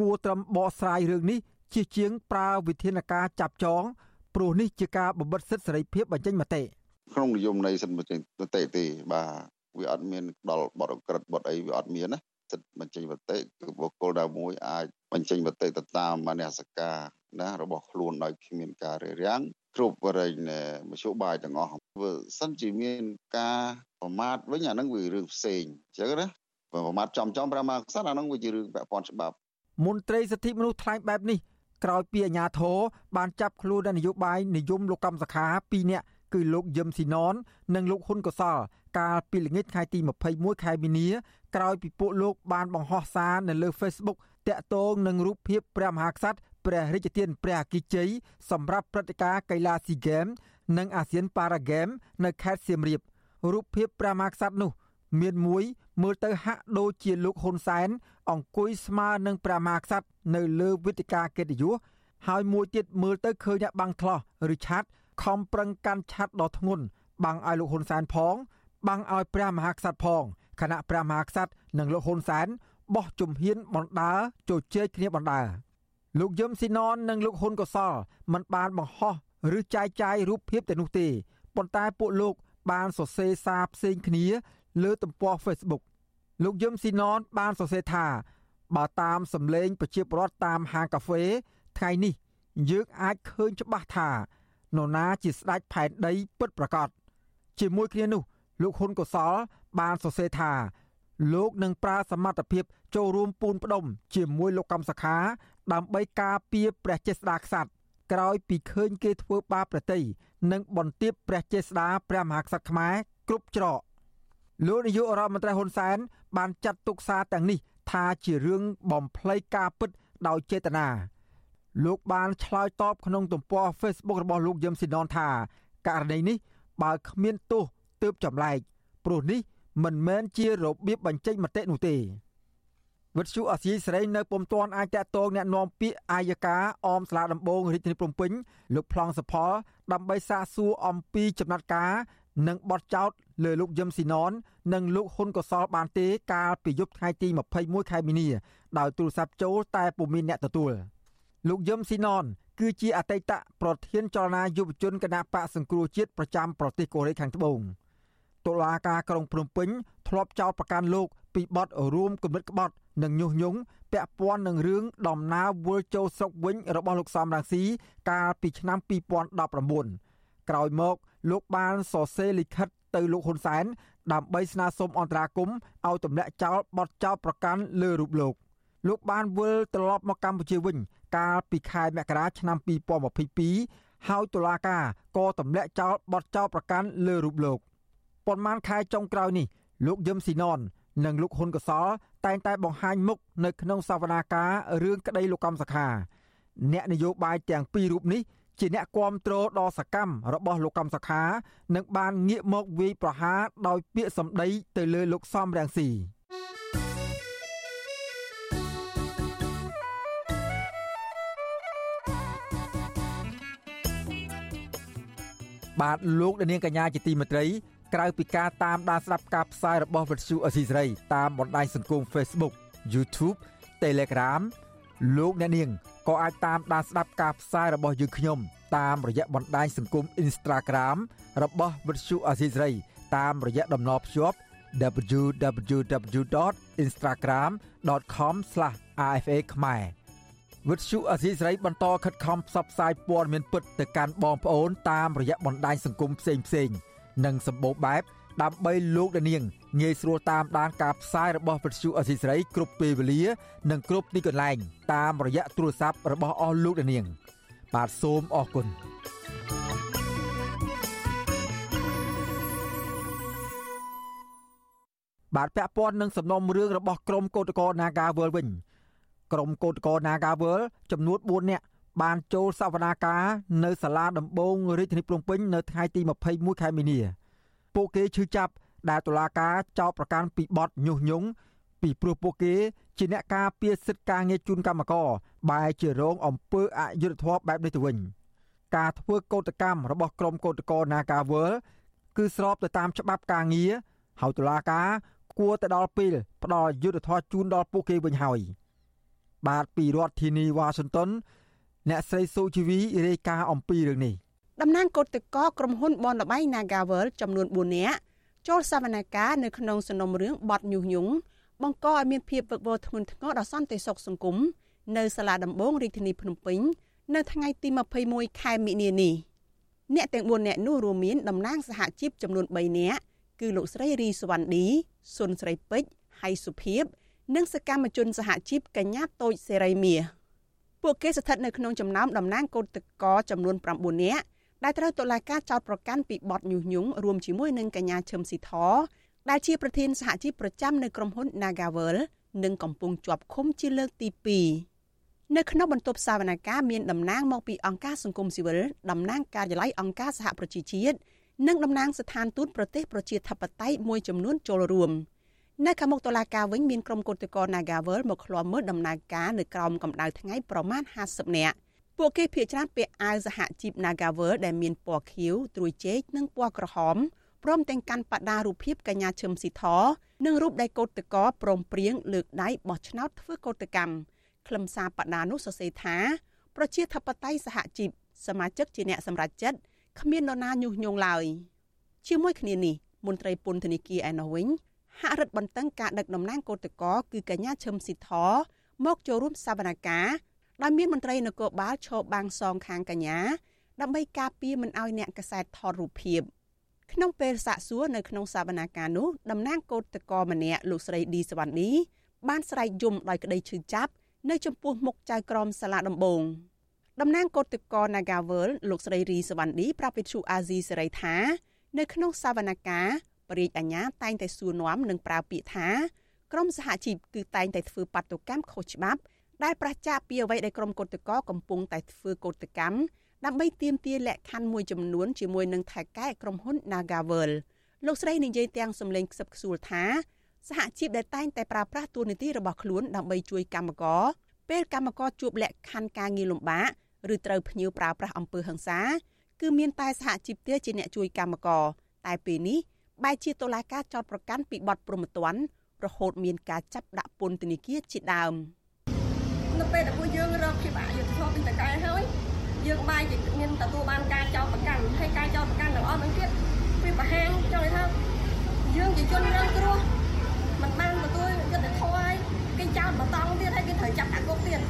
គួរត្រឹមបកស្រាយរឿងនេះជាជាងប្រើវិធានការចាប់ចងព្រោះនេះជាការបំបិទសិទ្ធិសេរីភាពបញ្ចេញមតិក្នុងនិយមន័យសិទ្ធិបញ្ចេញមតិទេបាទវាអត់មានដល់បទអក្រិតបទអីវាអត់មានណាសិទ្ធិបញ្ចេញមតិគឺបុគ្គលដែលមួយអាច បញ្ចេញមតិទៅតាមមនសិការណារបស់ខ្លួនដោយគ្មានការរារាំងគ្រប់បរិញ្ញាមជ្ឈបាយទាំងអស់បើសិនជាមានការប្រមាថវិញអានឹងវារឿងផ្សេងអញ្ចឹងណាប្រមាថចំចំប្រមាថខ្សត់អានឹងវាជារឿងពាក់ព័ន្ធច្បាប់មន្ត្រីសិទ្ធិមនុស្សថ្លែងបែបនេះក្រោយពីអាជ្ញាធរបានចាប់ខ្លួននយោបាយនិយមលោកកម្មសខា2នាក់គឺលោកយឹមស៊ីណននិងលោកហ៊ុនកសលកាលពីល្ងាចថ្ងៃទី21ខែមីនាក្រោយពីពួកលោកបានបង្ហោះសារនៅលើ Facebook តាក់ទងនឹងរូបភាពព្រះមហាក្សត្រព្រះរាជទានព្រះអគិជ័យសម្រាប់ព្រឹត្តិការណ៍កីឡាស៊ីហ្គេម និងអាស៊ានប៉ារ៉ាហ្គេមនៅខេត្តសៀមរាបរូបភាពព្រះមហាក្សត្រនោះ មានមួយមើលទៅហាក់ដូចជាលោកហ៊ុនសែន អង្គុយស្មើនឹងព្រះមហាក្សត្រនៅលើវេទិកាកិត្តិយសហើយមួយទៀតមើលទៅឃើញអ្នកបាំងថ្លោះឬឆាត់ខំប្រឹងកាន់ឆាត់ដ៏ធ្ងន់បាំងឲ្យលោកហ៊ុនសែនផង បាំងឲ្យព្រះមហាក្សត្រផងខណៈព្រះមហាក្សត្រនិងលោកហ៊ុនសែន បោះជំហានបណ្ដើរជជែកគ្នាបណ្ដើរលោកយឹមស៊ីណននិងលោកហ៊ុនកសលមិនបានបង្ហោះឬចែកចាយរូបភាពទៅនោះទេប៉ុន្តែពួកលោកបានសរសេរសារផ្សេងគ្នា លើទំព័រ Facebook លោកយឹមស៊ីណនបានសរសេរថា បើតាមសម្លេងប្រជាពលរដ្ឋតាមហាងកាហ្វេថ្ងៃនេះយើងអាចឃើញច្បាស់ថានរណាជាស្ដេចផែនដីពិតប្រាកដជាមួយគ្នានោះលោកហ៊ុនកុសលបានសរសេរថា លោកនឹងប្រើសមត្ថភាពចូលរួមពូនផ្ដុំ ជាមួយលោកកម្មសខា ដើម្បីការពារព្រះចេស្តាក្សត្រក្រោយពីឃើញគេធ្វើបាបប្រតិនិងបន្ទាបព្រះចេស្តាព្រះមហាក្សត្រខ្មែរគ្រប់ច្រកលោកនាយករដ្ឋមន្ត្រីហ៊ុនសែន បានចាត់ទុកសារទាំងនេះ ថាជារឿងបំភ្លៃការពិតដោយចេតនាលោកបានឆ្លើយតបក្នុងទំព័រ Facebook របស់លោកយឹមស៊ីណនថាករណីនេះ បើគ្មានទោសទើបចម្លែកព្រោះនេះ មិនមែនជារបៀបបញ្ចេញមតិនោះទេវិទ្យុអាស៊ីសេរីនៅពុំទាន់អាចតតងแนะនាំពាក្យអាយកាអមស្លាដំបងរាជធានីភ្នំពេញលោកប្លង់សផលដើម្បីសាកសួរអំពីចំណាត់ការនិងបទចោទលើលោកយឹមស៊ីណននិងលោកហ៊ុនកសលបានទេកាលពីយប់ថ្ងៃទី21ខែមីនាដោយទូរស័ព្ទចូលតែពុំមានអ្នកទទួលលោកយឹមស៊ីណនគឺជាអតីតប្រធានចលនាយុវជនគណៈបកសង្គ្រោះជាតិប្រចាំប្រទេសកូរ៉េខាងត្បូង តុលាការក្រុងភ្នំពេញធ្លាប់ចោទប្រកាន់លោកពីបទរួមគំនិតក្បត់និងញុះញង់ពាក់ព័ន្ធនឹងរឿងដំណើរវិលចូលស្រុកវិញរបស់លោកសំរងស៊ីកាលពីឆ្នាំ2019ក្រោយមកលោកបានសរសេរលិខិតទៅលោកហ៊ុនសែនដើម្បីស្នើសុំអន្តរាគមន៍ឲ្យទម្លាក់ចោលបទចោទប្រកាន់លើរូបលោកលោកបានវិលត្រឡប់មកកម្ពុជាវិញ កាលពីខែមករាឆ្នាំ2022ហើយតុលាការក៏ទម្លាក់ចោលបទចោទប្រកាន់លើរូបលោក ប៉ុន្មានខែចុងក្រោយនេះលោកយឹមស៊ីណននិងលោកហ៊ុនកសលតែងតែបង្ហាញមុខនៅក្នុងសវនាការរឿងក្តីលោកកំសខា អ្នកនយោបាយទាំងពីររូបនេះជាអ្នកគ្រប់គ្រងដ៏សកម្មរបស់លោកកំសខានិងបានងាកមកវាយប្រហារដោយពាក្យសម្ដីទៅលើលោកសំរងស៊ីបាទលោកនាងកញ្ញាជាទីមេត្រី ក្រៅពីការតាមដានស្ដាប់ការផ្សាយរបស់វិទ្យុអស៊ីសេរីតាមបណ្ដាញសង្គម Facebook YouTube Telegram លោកអ្នកនាងក៏អាចតាមដានស្ដាប់ការផ្សាយរបស់យើងខ្ញុំ តាមរយៈបណ្ដាញសង្គម Instagram របស់វិទ្យុអស៊ីសេរីតាមរយៈតំណភ្ជាប់ www.instagram.com/rfa ខ្មែរវិទ្យុអសីស្រីបន្តខិតខំផ្សព្វផ្សាយព័ត៌មានពិតទៅកាន់បងប្អូនតាមរយៈបណ្ដាញសង្គមផ្សេងៗ និងសម្បូរបែបដើម្បីលោកដានាងងាយស្រួលតាមដានការផ្សាយរបស់វិទ្យុអសីស្រីគ្រប់ពេលវេលា និងគ្រប់ទីកន្លែង តាមរយៈទូរស័ព្ទរបស់អស់លោកដានាង បាទសូមអរគុណបាទពាក់ព័ន្ធនឹងសំណុំរឿងរបស់ក្រមកោតក្រ Naga World វិញក្រុមកោតក្រ Nagawal ចំនួន4នាក់ បានចូលសវនាការនៅសាលាដំបងរាជធានីភ្នំពេញនៅថ្ងៃទី21ខែមីនា ពួកគេឈឺចាប់ដែលតុលាការចោទប្រកាន់ពីបទញុះញង់ពីព្រោះពួកគេជាអ្នកការពារសិទ្ធិការងារជូនកម្មករបែរជារងអំពើអយុត្តិធម៌បែបនេះទៅវិញការធ្វើកោតកម្មរបស់ក្រុមកោតក្រ Nagawal គឺស្របទៅតាមច្បាប់ការងារហើយតុលាការគួរទៅដល់ពេលផ្ដល់យុត្តិធម៌ជូនដល់ពួកគេវិញហើយ។បាទពីរដ្ឋធានីវ៉ាស៊ីនតោន អ្នកស្រីស៊ូជីវីរាយការណ៍អំពីរឿងនេះតំណាងកោតតកក្រុមហ៊ុនបនលបៃ Nagavel ចំនួន4នាក់ចូលសវនកម្មនៅក្នុងសំណុំរឿងបទញុះញង់បង្កឲ្យមានភាពវឹកវរធ្ងន់ធ្ងរដល់សន្តិសុខសង្គមនៅសាលាដំបងរាជធានីភ្នំពេញនៅថ្ងៃទី21ខែមិនិនានេះអ្នកទាំង4នាក់នោះរួមមានតំណាងសហជីពចំនួន3នាក់គឺលោកស្រីរីសវណ្ឌីសុនស្រីពេជ្រហៃសុភីបនិងសកម្មជនសហជីពកញ្ញាតូចសេរីមាស ពួកគេស្ថិតនៅក្នុងចំណោមតំណាងកោតតកចំនួន9នាក់ដែលត្រូវតុលាការចោទប្រកាន់ពីបទញុះញង់រួមជាមួយនឹងកញ្ញាឈឹមស៊ីធដែលជាប្រធានសហជីពប្រចាំនៅក្រុមហ៊ុន Nagavel និងកំពុងជាប់ឃុំជាលើកទី2នៅក្នុងបន្ទប់សវនកម្មមានតំណាងមកពីអង្គការសង្គមស៊ីវិលតំណាងការិយាល័យអង្គការសហប្រជាជាតិនិងតំណាងស្ថានទូតប្រទេសប្រជាធិបតេយ្យមួយចំនួនចូលរួម។ នៅខាងមុខតុលាការវិញមានក្រុមគឧតកោ Nagavel មកឃ្លាំមើលដំណើរការនៅក្រោមកម្ដៅថ្ងៃប្រមាណ50នាក់ពួកគេភ័យច្រានពាក់អាវសហជីព Nagavel ដែលមានពណ៌ខៀវត្រួយចេកនិងពណ៌ក្រហមព្រមទាំងកាន់បដារូបភាពកញ្ញាឈឹមស៊ីធនិងរូបដៃកោតកោព្រមព្រៀងលើកដៃបោះឆ្នោតធ្វើកោតកម្មខ្លឹមសារបដានោះសរសេរថា ប្រជាធិបតេយ្យសហជីពសមាជិកជាអ្នកសម្រេចចិត្តគ្មាននរណាញុះញង់ឡើយជាមួយគ្នានេះមន្ត្រីពន្ធនាគារឯណោះវិញ ហហាក់រឹតបន្តឹងការដឹកតំណែងកោតក្រគឺកញ្ញាឈឹមស៊ីធមកចូលរួមសវនកម្មដោយមានមន្ត្រីនគរបាលឈរបាំងសងខាងកញ្ញាដើម្បីការពារមិនឲ្យអ្នកកសែតថតរូបភាពក្នុងពេលសាកសួរនៅក្នុងសវនកម្មនោះតំណាងកោតកម្នាក់លោកស្រីឌីសវណ្ណីបានស្រែកយំដោយក្តីឈឺចាប់នៅចំពោះមុខចៅក្រមសាលាដំបងតំណាងកោតក្រ Nagavel លោកស្រីរីសវណ្ណីប្រាប់វិទ្យុអាស៊ីសេរីថា នៅក្នុងសវនកម្ម បរិយាអាញាតែងតែសួរនាំនិងប្រើពាក្យថាក្រមសហជីពគឺតែងតែធ្វើបាតុកម្មខុសច្បាប់ ដែលប្រឆាចពីអ្វីដែលក្រមកោតក្រកំពុងតែធ្វើកោតកម្មដើម្បីទាមទារលក្ខខណ្ឌមួយចំនួនជាមួយនឹងថៃកែក្រុមហ៊ុន Nagavel លោកស្រីនិយាយទាំងសម្លេងខ្សឹបខ្សួលថាសហជីពដែលតែងតែប្រើប្រាស់តួនាទីរបស់ខ្លួនដើម្បីជួយកម្មករពេលកម្មករជួបលក្ខខណ្ឌការងារលំបាកឬត្រូវភ្ញៀវប្រើប្រាស់អំពើហិង្សា គឺមានតែសហជីពទេជាអ្នកជួយកម្មករតែពេលនេះ បែរជាតុលាការចោទប្រកាន់ពីបទប្រមទ័នរហូតមានការចាប់ដាក់ពន្ធនាគារជាដើមនៅពេលដែលពួកយើងរកភាពអយុត្តិធម៌ពីតកែហើយយើងបែរជាមានទទួលបានការចោទប្រកាន់ហើយការចោទប្រកាន់ទាំងអស់នោះទៀតវាបង្ហាញចង់ថាយើងជាជនរងគ្រោះមិនបានទទួលយុត្តិធម៌ហើយគេចោទបន្តទៀតហើយគេត្រូវចាប់ដាក់គុកទៀត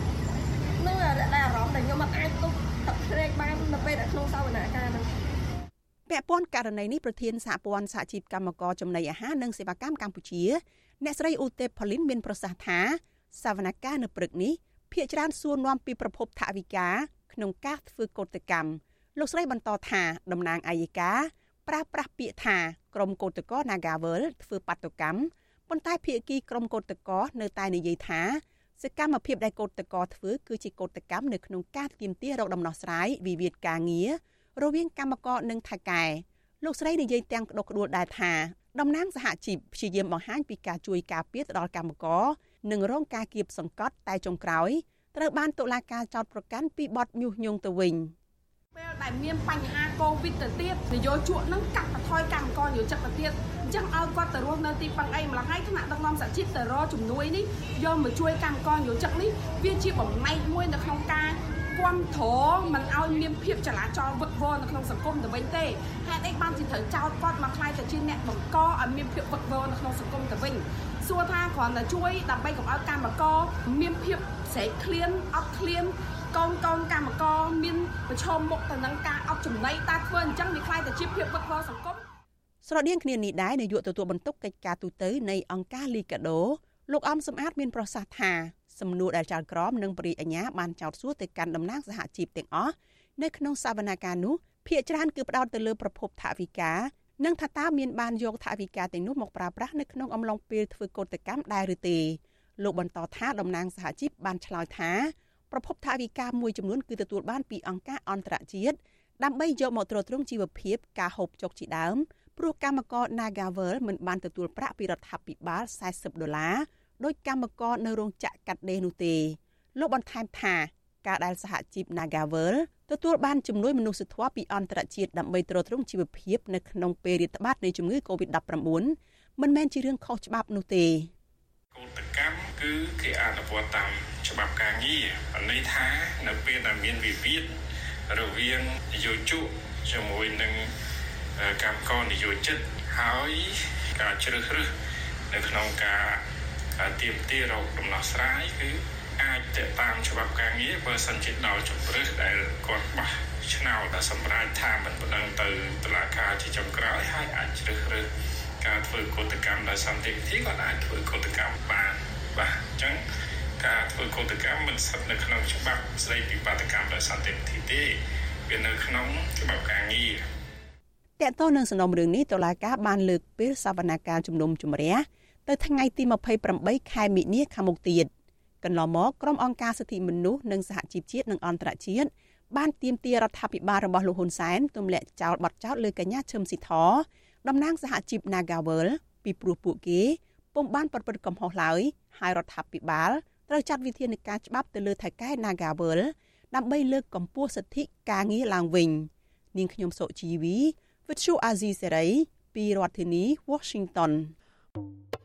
នឹងដែលអារម្មណ៍ដែលខ្ញុំមិនអាចទុកទឹកភ្នែកបាននៅពេលដែលក្នុងសវនកម្មហ្នឹង ពាក់ព័ន្ធករណីនេះប្រធានសហព័ន្ធសហជីពកម្មករចំណីអាហារនិងសេវាកម្មកម្ពុជា អ្នកស្រីឧទេផលីនមានប្រសាសន៍ថាសវនកម្មនៅព្រឹកនេះភ្នាក់ច្រើនសួរនាំពីប្រភពថវិកាក្នុងការធ្វើកោតកម្មលោកស្រីបន្តថាតំណាងអាយកាប្រើប្រាស់ពាក្យថាក្រមកោតក្រ Nagavel ធ្វើបាតុកម្មប៉ុន្តែភាគីក្រមកោតក្រនៅតែនិយាយថាសកម្មភាពដែលកោតក្រធ្វើគឺជាកោតកម្មនៅក្នុងការទាមទាររកដំណោះស្រាយវិវាទការងារ រវាងកម្មករនិងថៃកែលោកស្រីនិយាយទាំងក្តុកក្តួលដែរថាតំណាងសហជីពព្យាយាមបង្ហាញពីការជួយការពារទៅដល់កម្មករនិងរងការគៀបសង្កត់តែចុងក្រោយត្រូវបានតុលាការចោទប្រកាន់ពីបទញុះញង់ទៅវិញពេលដែលមានបញ្ហាកូវីដទៅទៀតនយោជកនឹងកាត់បន្ថយកម្មករនយោជិកទៅទៀតអញ្ចឹងឲ្យគាត់ទៅរស់នៅទីប៉ឹងអីម្ល៉េះហើយថ្នាក់ដឹកនាំសហជីពទៅរកជំនួយនេះយកមកជួយកម្មករនយោជិកនេះវាជាបំណែកមួយនៅក្នុងការ គ្រប់គ្រងមិនឲ្យមានភាពចលាចលវឹកវរនៅក្នុងសង្គមទៅវិញទេហេតុអីបានជាត្រូវចោទគាត់មកខ្លាយទៅជាអ្នកបង្កឲ្យមានភាពវឹកវរនៅក្នុងសង្គមទៅវិញសួរថាគ្រាន់តែជួយដើម្បីកុំឲ្យកម្មករមានភាពស្រែកឃ្លានអត់ឃ្លានកូនកូនកម្មករមានប្រឈមមុខទៅនឹងការអត់ចំណីតែធ្វើអញ្ចឹងវាខ្លាយទៅជាភាពវឹកវរសង្គមស្រដៀងគ្នានេះដែរនាយកទទួលបន្ទុកកិច្ចការទូតនៃអង្គការលីកាដូលោកអំសំអាតមានប្រសាសន៍ថា សំណួរដែលចោតក្រមនិងបរិយាញ្ញាបានចោតសួរទៅកាន់តំណាងសហជីពទាំងអស់នៅក្នុងសវនកម្មនោះភាគច្រើនគឺផ្ដោតទៅលើប្រភពថវិកានិងថាតើមានបានយកថវិកាទាំងនោះមកប្រើប្រាស់នៅក្នុងអំឡុងពេលធ្វើកោតកម្មដែរឬទេលោកបន្តថាតំណាងសហជីពបានឆ្លើយថាប្រភពថវិកាមួយចំនួនគឺទទួលបានពីអង្គការអន្តរជាតិដើម្បីយកមកទ្រទ្រង់ជីវភាពការហូបចុកជាដើមព្រោះកម្មករ Nagavel មិនបានទទួលប្រាក់ពីរដ្ឋាភិបាល40ដុល្លារ ដោយកម្មករនៅរោងចក្រកាត់ដេរនោះទេលោកបន្ថែមថាការដែលសហជីព Nagavel ទទួលបានជំនួយមនុស្សធម៌ពីអន្តរជាតិដើម្បីទ្រទ្រង់ជីវភាពនៅក្នុងពេលរាតត្បាតនៃជំងឺ Covid-19 មិនមែនជារឿងខុសច្បាប់នោះទេកោតកម្មគឺគេអនុវត្តតាមច្បាប់ការងារនេះថានៅពេលដែលមានវិវាទរវាងនយោជកជាមួយនឹងកម្មករនយោជិតហើយការជ្រើសរើសនៅក្នុងការ ទៀមទារកដំណោះស្រាយគឺអាចទៅតាមច្បាប់ការងារបើសិនជាដល់ជំរឹះដែលគាត់បោះឆ្នោតដែលសម្រាប់ថាមិនបណ្ដឹងទៅតុលាការជាចុងក្រោយហើយអាចជ្រើសរើសការធ្វើកោតកម្មដោយសន្តិវិធីក៏អាចធ្វើកោតកម្មបានបាទអញ្ចឹងការធ្វើកោតកម្មមិនស្ថិតនៅក្នុងច្បាប់ស្តីពីបាតកម្មដោយសន្តិវិធីទេវានៅក្នុងច្បាប់ការងារតើតើនឹងសំណុំរឿងនេះតុលាការបានលើកពេលសវនកម្មជំនុំជម្រះ ទៅថ្ងៃទី28ខែមិនិនាខាងមុខទៀតកន្លងមកក្រុមអង្គការសិទ្ធិមនុស្សនិងសហជីពជាតិនិងអន្តរជាតិបានទាមទាររដ្ឋាភិបាលរបស់លោកហ៊ុនសែនទម្លាក់ចោលបទចោទលើកញ្ញាឈឹមស៊ីធតំណាងសហជីព Nagawal ពីព្រោះពួកគេពុំបានប្រព្រឹត្តកំហុសឡើយហើយរដ្ឋាភិបាលត្រូវចាត់វិធានការច្បាប់ទៅលើថៃកែ Nagawal ដើម្បីលើកកម្ពស់សិទ្ធិការងារឡើងវិញនាងខ្ញុំសុជីវី Vithu Azizi Serai ពីរដ្ឋធានី Washington thank you ។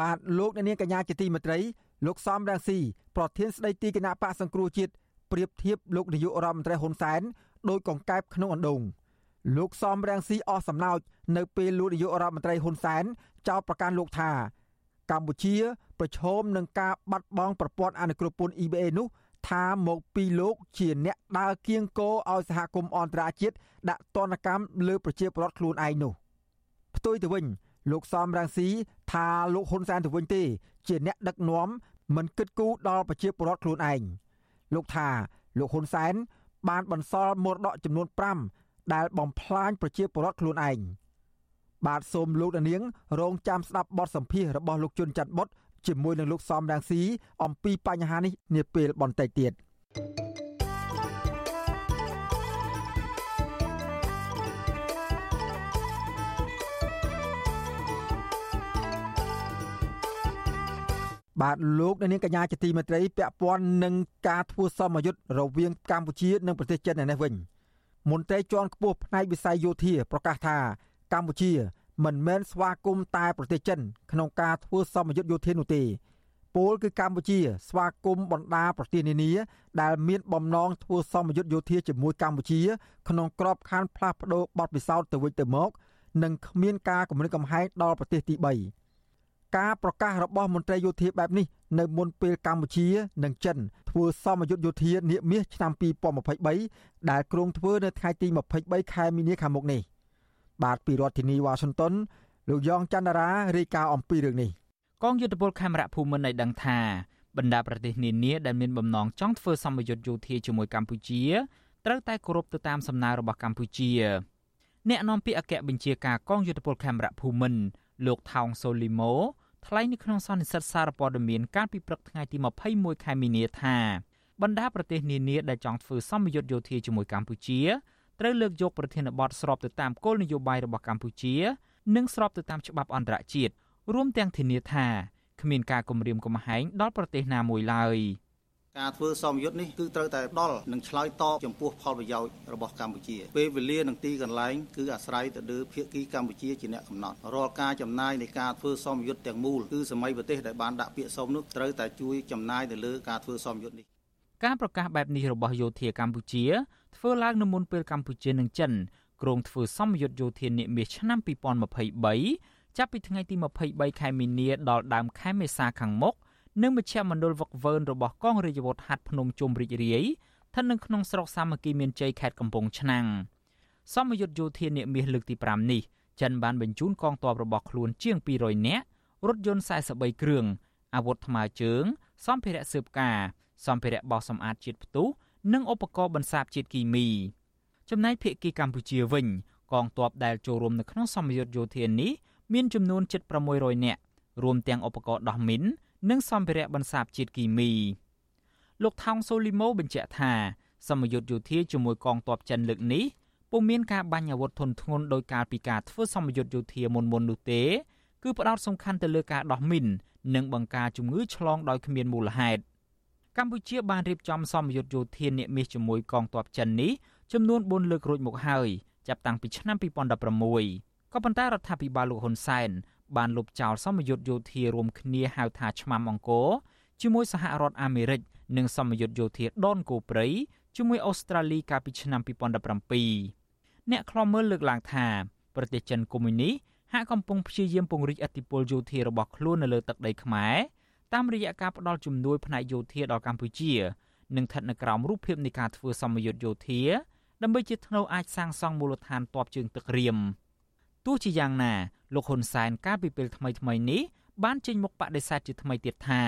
បាទលោកអ្នកនាងកញ្ញាជាទីមេត្រីលោកសំរាំងស៊ីប្រធានស្ដីទីគណៈបកសង្គ្រោះជាតិប្រៀបធៀបលោកនាយករដ្ឋមន្ត្រីហ៊ុនសែនដោយកង្កែបក្នុងអណ្ដូងលោកសំរាំងស៊ីអស់សំណោចនៅពេលលោកនាយករដ្ឋមន្ត្រីហ៊ុនសែនចោទប្រកាន់លោកថា កម្ពុជាប្រឈមនឹងការបាត់បង់ប្រព័ន្ធអនុគ្រោះពន្ធ EBA នោះថាមកពីលោកជាអ្នកដើរគៀងគោឲ្យសហគមន៍អន្តរជាតិដាក់ទណ្ឌកម្មលើប្រជាពលរដ្ឋខ្លួនឯងនោះផ្ទុយទៅវិញ លោកសំរងស៊ីថាលោកហ៊ុនសែនទៅវិញទេ ជាអ្នកដឹកនាំមិនគិតគូរដល់ប្រជាពលរដ្ឋខ្លួនឯងលោកថាលោកហ៊ុនសែនបានបន្សល់មរតកចំនួន5ដែលបំផ្លាញប្រជាពលរដ្ឋខ្លួនឯងបាទសូមលោកនាង រងចាំស្ដាប់បទសម្ភាសរបស់លោកជុនច័ន្ទបុតជាមួយនឹងលោកសំរងស៊ីអំពីបញ្ហានេះនាពេលបន្តិចទៀត បាទលោកនាងកញ្ញាជាទីមេត្រីពាក់ព័ន្ធនឹងការធ្វើសមយុទ្ធរវាងកម្ពុជានិងប្រទេសចិននៅនេះវិញមន្ត្រីជាន់ខ្ពស់ផ្នែកវិស័យយោធាប្រកាសថាកម្ពុជា មិនមែនស្វាគមន៍តែប្រទេសចិន ក្នុងការធ្វើសមយុទ្ធយោធានោះទេពលគឺកម្ពុជា ស្វាគមន៍បណ្ដាប្រទេសនានាដែលមានបំណងធ្វើសមយុទ្ធយោធាជាមួយកម្ពុជា ក្នុងក្របខ័ណ្ឌផ្លាស់ប្ដូរបទពិសោធន៍ទៅវិញទៅមក និងគ្មានការគម្រិតកំហែងដល់ប្រទេសទី3 ការប្រកាសរបស់មន្ត្រីយោធាបែបនេះនៅមុនពេលកម្ពុជានិងចិនធ្វើសមយុទ្ធយោធានាមាសឆ្នាំ2023ដែលគ្រោងធ្វើនៅថ្ងៃទី23ខែមីនាខាងមុខនេះបាទពីរដ្ឋធានីវ៉ាស៊ីនតោនលោកយ៉ងច័ន្ទរារាយការណ៍អំពីរឿងនេះកងយុទ្ធពលខេមរៈភូមិន្ទឲ្យដឹងថាបណ្ដាប្រទេសនានាដែលមានបំណងចង់ធ្វើសម្ពយុទ្ធយោធាជាមួយកម្ពុជាត្រូវតែគោរពទៅតាមសំណើរបស់កម្ពុជាអ្នកនាំពាក្យអគ្គបញ្ជាការកងយុទ្ធពលខេមរៈភូមិន្ទលោកថោងសូលីម៉ូ ថ្លែងនៅក្នុងសន្និសីទសារព័ត៌មានកាលពីព្រឹកថ្ងៃទី21ខែមីនាថាបណ្ដាប្រទេសនានាដែលចង់ធ្វើសម្ពយុទ្ធយោធាជាមួយកម្ពុជាត្រូវលើកយកប្រធានបទស្របទៅតាមគោលនយោបាយរបស់កម្ពុជា និងស្របទៅតាមច្បាប់អន្តរជាតិរួមទាំងធានាថាគ្មានការគំរាមកំហែងដល់ប្រទេសណាមួយឡើយ ការធ្វើសមយុទ្ធនេះគឺត្រូវតែដល់និងឆ្លើយតបចំពោះផលប្រយោជន៍របស់កម្ពុជាពេលវេលានិងទីកន្លែងគឺអាស្រ័យទៅលើភាគីកម្ពុជាជាអ្នកកំណត់រាល់ការចំណាយនៃការធ្វើសមយុទ្ធទាំងមូលគឺសម័យប្រទេសដែលបានដាក់ពាក្យសមនោះត្រូវតែជួយចំណាយទៅលើការធ្វើសមយុទ្ធនេះការប្រកាសបែបនេះរបស់យោធាកម្ពុជាធ្វើឡើងនៅមុនពេលកម្ពុជានិងចិនគ្រោងធ្វើសម្ពយុទ្ធយោធានាមាសឆ្នាំ2023ចាប់ពីថ្ងៃទី23ខែមីនាដល់ដើមខែមេសាខាងមុខ និងមជ្ឈមណ្ឌលវឹកវើនរបស់កងរាជអាវុធហត្ថភ្នំជុំរីករាយស្ថិតនៅក្នុងស្រុកសាមគ្គីមានជ័យខេត្តកំពង់ឆ្នាំងសម្ពយុទ្ធយោធានាមាសលើកទី5នេះចិនបានបញ្ជូនកងទ័ពរបស់ខ្លួនជាង200នាក់រថយន្ត43គ្រឿងអាវុធថ្មើរជើង សម្ភារៈស៊ើបការសម្ភារៈបោសសម្អាតជាតិផ្ទុះនិងឧបករណ៍បន្សាបជាតិគីមី ចំណែកភៀកគីកម្ពុជាវិញ កងទ័ពដែលចូលរួមនៅក្នុងសម្ពយុទ្ធយោធានេះមានចំនួនជិត600នាក់រួមទាំងឧបករណ៍ដោះមីន និងសម្ភារៈបន្សាបជាតិគីមីលោកថោងសូលីម៉ូបញ្ជាក់ថាសម្ពយុទ្ធយោធាជាមួយកងទ័ពចិនលើកនេះពុំមានការបាញ់អាវុធធុនធ្ងន់ដោយការពីការធ្វើសម្ពយុទ្ធយោធាមុនមុននោះទេគឺផ្ដោតសំខាន់ទៅលើការដោះមីននិងបង្ការជំងឺឆ្លងដោយគ្មានមូលហេតុកម្ពុជាបានរៀបចំសម្ពយុទ្ធយោធានាមាសជាមួយកងទ័ពចិននេះចំនួន4លើករួចមកហើយចាប់តាំងពីឆ្នាំ2016ក៏ប៉ុន្តែរដ្ឋាភិបាលលោកហ៊ុនសែន បានលុបចោលសម្ពយុទ្ធយោធារួមគ្នាហៅថាឆ្មាំអង្គរជាមួយសហរដ្ឋអាមេរិកនិងសម្ពយុទ្ធយោធាដនគោព្រៃជាមួយអូស្ត្រាលីកាលពីឆ្នាំ2017អ្នកខ្លំមើលលើកឡើងថាប្រទេសចិនកុម្មុយនីហាក់កំពុងព្យាយាមពង្រីកអធិបុលយោធារបស់ខ្លួននៅលើទឹកដីខ្មែរតាមរយៈការផ្ដល់ជំនួយផ្នែកយោធាដល់កម្ពុជានិងស្ថិតនៅក្រោមរូបភាពនៃការធ្វើសម្ពយុទ្ធយោធាដើម្បីជាធ្នូអាចសាងសង់មូលដ្ឋានទ័ពជើងទឹករៀមទោះជាយ៉ាងណា លោកហ៊ុនសែនកាលពីពេលថ្មីថ្មីនេះបានចេញមុខបដិសេធជាថ្មីទៀតថា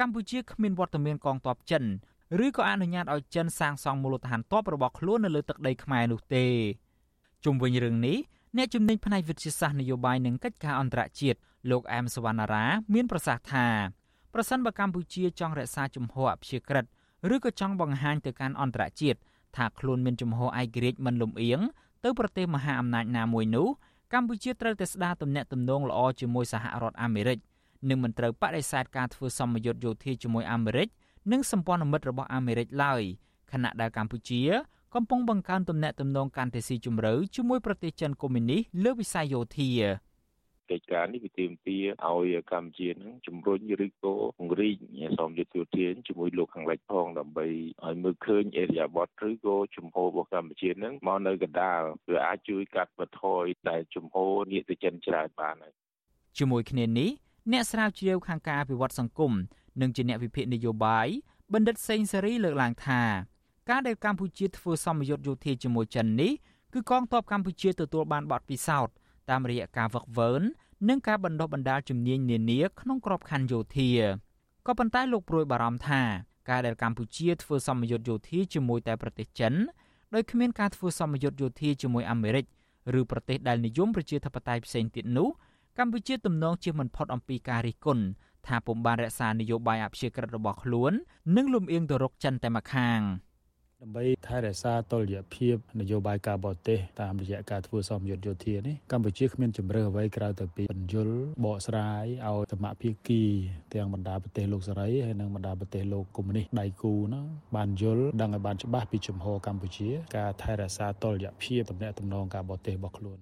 កម្ពុជាគ្មានវត្តមានកងទ័ពចិនឬក៏អនុញ្ញាតឲ្យចិនសាងសង់មូលដ្ឋានទ័ពរបស់ខ្លួននៅលើទឹកដីខ្មែរនោះទេជុំវិញរឿងនេះអ្នកជំនាញផ្នែកវិទ្យាសាស្ត្រនយោបាយនិងកិច្ចការអន្តរជាតិលោកអែមសវណ្ណារាមានប្រសាសន៍ថាប្រសិនបើកម្ពុជាចង់រក្សាជំហរអព្យាក្រឹតឬក៏ចង់បង្ហាញទៅកាន់អន្តរជាតិថាខ្លួនមានជំហរឯករាជ្យមិនលំអៀងទៅប្រទេសមហាអំណាចណាមួយនោះ កម្ពុជាត្រូវតែស្ដារទំនាក់ទំនងល្អជាមួយសហរដ្ឋអាមេរិកនិងមិនត្រូវបដិសេធការធ្វើសម្ពយុទ្ធយោធាជាមួយអាមេរិកនិងសម្ព័ន្ធមិត្តរបស់អាមេរិកឡើយខណៈដែលកម្ពុជា កំពុងបង្កើនទំនាក់ទំនងកាន់តែស៊ីជម្រៅជាមួយប្រទេសចិនកុម្មុយនីសលើវិស័យយោធា កិច្ចការនេះវាទាមទារឲ្យកម្ពុជានឹងជំរុញឬក៏ពង្រីកសមយុទ្ធយោធាជាមួយលោកខាងលិចផងដើម្បីឲ្យមើលឃើញអេរីយ៉ាបតឬក៏ជំហររបស់កម្ពុជានឹងមកនៅកណ្ដាលវាអាចជួយកាត់បន្ថយតែជំហរនីតិចិនច្រើនបានហើយជាមួយគ្នានេះអ្នកស្រាវជ្រាវខាងការអភិវឌ្ឍសង្គមនិងជាអ្នកវិភាគនយោបាយបណ្ឌិតសេងសេរីលើកឡើងថាការដែលកម្ពុជាធ្វើសម្ពយុទ្ធយោធាជាមួយចិននេះគឺកងទ័ពកម្ពុជាទទួលបានបទពិសោធន៍ តាមរយៈការវឹកវើនិងការបណ្ដុះបណ្ដាលជំនាញនានាក្នុងក្របខ័ណ្ឌយោធាក៏ប៉ុន្តែលោកព្រួយបារម្ភថាការដែលកម្ពុជាធ្វើសម្ពយុទ្ធយោធាជាមួយតែប្រទេសចិនដោយគ្មានការធ្វើសម្ពយុទ្ធយោធាជាមួយអាមេរិកឬប្រទេសដែលនិយមប្រជាធិបតេយ្យផ្សេងទៀតនោះកម្ពុជាទំនងជាមិនផុតអំពីការរិះគន់ថាពុំបានរក្សានយោបាយអព្យាក្រឹតរបស់ខ្លួន និងលំអៀងទៅរកចិនតែម្ខាង។ ដើម្បីថែរក្សាតុល្យភាពនយោបាយការបរទេសតាមរយៈការធ្វើសម្ពយុទ្ធយោធានេះកម្ពុជាគ្មានជំរឿអ្វីក្រៅតែពីបញ្យលបកស្រាយឲ្យសមភាគីទាំងបណ្ដាប្រទេសលោកសេរីហើយនិងបណ្ដាប្រទេសលោកកុម្មុយនីសដៃគូនោះបានយល់ដឹងឲ្យបានច្បាស់ពីជំហរកម្ពុជា ការថែរក្សាតុល្យភាពទំនាក់ទំនងការបរទេសរបស់ខ្លួន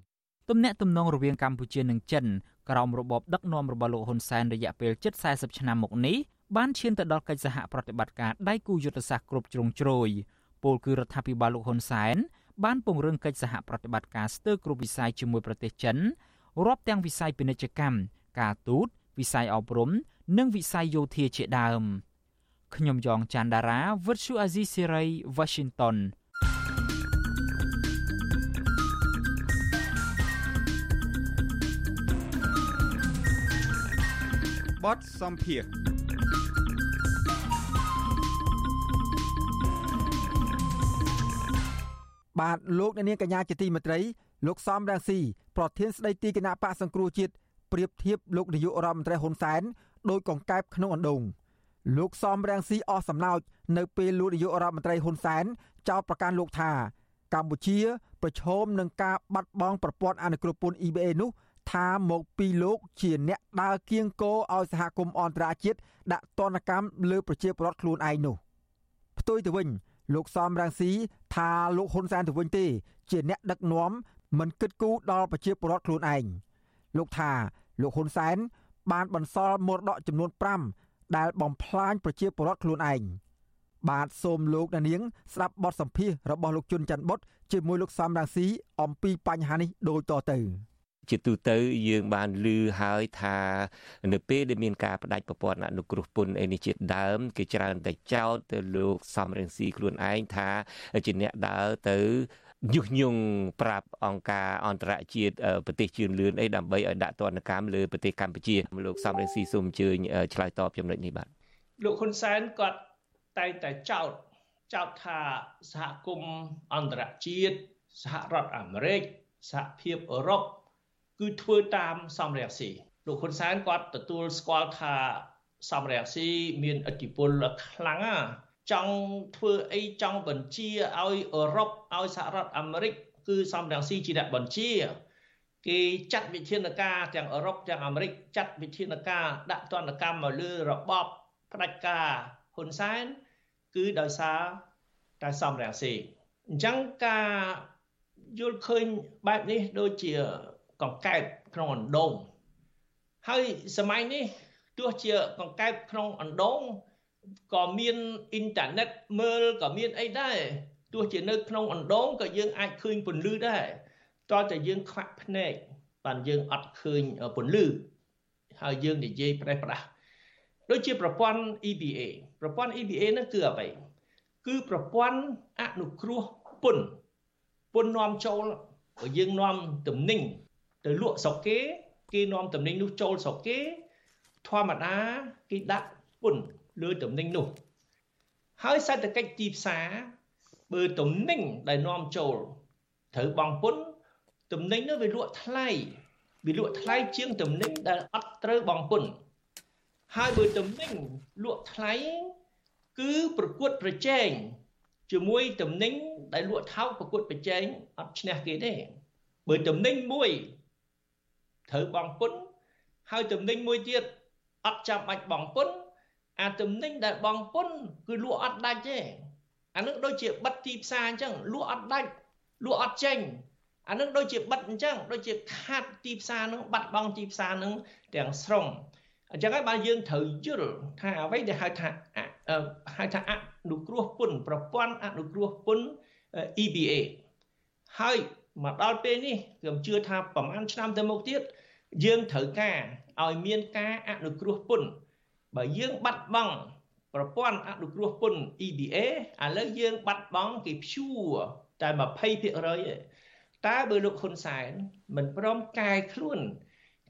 ទំនាក់ទំនងរវាងកម្ពុជានិងចិនក្រោមរបបដឹកនាំរបស់លោកហ៊ុនសែនរយៈពេលជិត40ឆ្នាំមកនេះបានឈានទៅដល់កិច្ចសហប្រតិបត្តិការដៃគូយុទ្ធសាស្ត្រគ្រប់ជ្រុងជ្រោយ ពលគឺរដ្ឋាភិបាលលោកហ៊ុនសែនបានពង្រឹងកិច្ចសហប្រតិបត្តិការស្ទើរគ្រប់វិស័យជាមួយប្រទេសចិនរាប់ទាំងវិស័យពាណិជ្ជកម្មការទូតវិស័យអប់រំ និងវិស័យយោធាជាដើមខ្ញុំយ៉ងច័ន្ទដារាវិទ្យុអាស៊ីសេរី Washington បតសំភារ បាទលោកអ្នកនាងកញ្ញាជាទីមេត្រីលោកសំរងស៊ីប្រធានស្ដីទីគណៈបកសង្គ្រោះជាតិប្រៀបធៀបលោកនាយករដ្ឋមន្ត្រីហ៊ុនសែនដោយកង្កែបក្នុងអណ្ដូងលោកសំរងស៊ីអស់សំណោចនៅពេលលោកនាយករដ្ឋមន្ត្រីហ៊ុនសែនចោទប្រកាន់លោកថា កម្ពុជាប្រឈមនឹងការបាត់បង់ប្រព័ន្ធអនុគ្រោះពន្ធ EBA នោះថាមកពីលោកជាអ្នកដើរគៀងគោឲ្យសហគមន៍អន្តរជាតិដាក់ទណ្ឌកម្មលើប្រជាពលរដ្ឋខ្លួនឯងនោះផ្ទុយទៅវិញ លោកសំរងស៊ីថាលោកហ៊ុនសែនទៅវិញទេ ជាអ្នកដឹកនាំមិនគិតគូរដល់ប្រជាពលរដ្ឋខ្លួនឯងលោកថាលោកហ៊ុនសែនបានបន្សល់មរតកចំនួន5ដែលបំផ្លាញប្រជាពលរដ្ឋខ្លួនឯងបាទសូមលោកដានាងស្ដាប់បទសម្ភាសរបស់លោកជុនច័ន្ទបុតជាមួយលោកសំរងស៊ីអំពីបញ្ហានេះដូចតទៅ ជាទូទៅយើងបានឮហើយថានៅពេលដែលមានការបដិប្រព័ន្ធអនុគ្រោះពន្ធអីនេះជាដើមគេច្រើនតែចោទទៅលោកសំរងស៊ីខ្លួនឯងថាជាអ្នកដើរទៅញុះញង់ប្រាប់អង្គការអន្តរជាតិប្រទេសជឿនលឿនអីដើម្បីឲ្យដាក់ទណ្ឌកម្មលើប្រទេសកម្ពុជាលោកសំរងស៊ីសូមអញ្ជើញឆ្លើយតបចំណុចនេះបាទលោកហ៊ុនសែនគាត់តែងតែចោទចោទថាសហគមន៍អន្តរជាតិសហរដ្ឋអាមេរិកសហភាពអឺរ៉ុប គឺធ្វើតាមសំរងស៊ីលោកហ៊ុនសែនគាត់ទទួលស្គាល់ថាសំរងស៊ីមានឥទ្ធិពលខ្លាំងណាចង់ធ្វើអីចង់បញ្ជាឲ្យអឺរ៉ុបឲ្យសហរដ្ឋអាមេរិក គឺសំរងស៊ីជាអ្នកបញ្ជាគេចាត់វិធានការទាំងអឺរ៉ុបទាំងអាមេរិកចាត់វិធានការដាក់ទណ្ឌកម្មមកលើរបបផ្ដាច់ការហ៊ុនសែនគឺដោយសារតែសំរងស៊ីអញ្ចឹងការយល់ឃើញបែបនេះដូចជា កង្កែបក្នុងអណ្ដូងហើយសម័យនេះទោះជាកង្កែបក្នុងអណ្ដូងក៏មានអ៊ីនធឺណិតមើលក៏មានអីដែរទោះជានៅក្នុងអណ្ដូងក៏យើងអាចឃើញពន្លឺដែរតើតែយើងខ្វាក់ភ្នែកបានយើងអត់ឃើញពន្លឺហើយយើងនិយាយប្រេះប្រាស់ដូចជាប្រព័ន្ធ EBA ប្រព័ន្ធ EBA នោះគឺអ្វីគឺប្រព័ន្ធអនុគ្រោះពន្ធពន្ធនាំចូលយើងនាំទំនិញ ទៅលក់ស្រុកគេគេនាំតំណែងនោះចូលស្រុកគេធម្មតាគេដាក់ពន្ធលើតំណែងនោះហើយសេដ្ឋកិច្ចទីផ្សារបើតំណែងដែលនាំចូលត្រូវបង់ពន្ធតំណែងនោះវាលក់ថ្លៃវាលក់ថ្លៃជាងតំណែងដែលអត់ត្រូវបង់ពន្ធហើយបើតំណែងលក់ថ្លៃគឺប្រកួតប្រជែងជាមួយតំណែងដែលលក់ថោកប្រកួតប្រជែងអត់ឈ្នះគេទេបើតំណែងមួយ ត្រូវបង់ពន្ធហើយតំណែងមួយទៀតអត់ចាំបាច់បង់ពន្ធអាតំណែងដែលបង់ពន្ធគឺលក់អត់ដាច់ទេអានឹងដូចជាបិទទីផ្សារអញ្ចឹងលក់អត់ដាច់លក់អត់ចេញអានឹងដូចជាបិទអញ្ចឹងដូចជាខាត់ទីផ្សារនឹងបាត់បង់ទីផ្សារនឹងទាំងស្រុងអញ្ចឹងហើយបានយើងត្រូវយល់ថាអ្វីដែលហៅថាហៅថាអនុគ្រោះពន្ធប្រព័ន្ធអនុគ្រោះពន្ធ EBA ហើយមកដល់ពេលនេះខ្ញុំជឿថាប្រហែលឆ្នាំទៅមុខទៀត យើងត្រូវការឲ្យមានការអនុគ្រោះពន្ធបើយើងបាត់បង់ប្រព័ន្ធអនុគ្រោះពន្ធ EBA ឥឡូវយើងបាត់បង់គេព្យួរតែ20%ឯងតើបើលោកហ៊ុនសែនមិនព្រមកែខ្លួន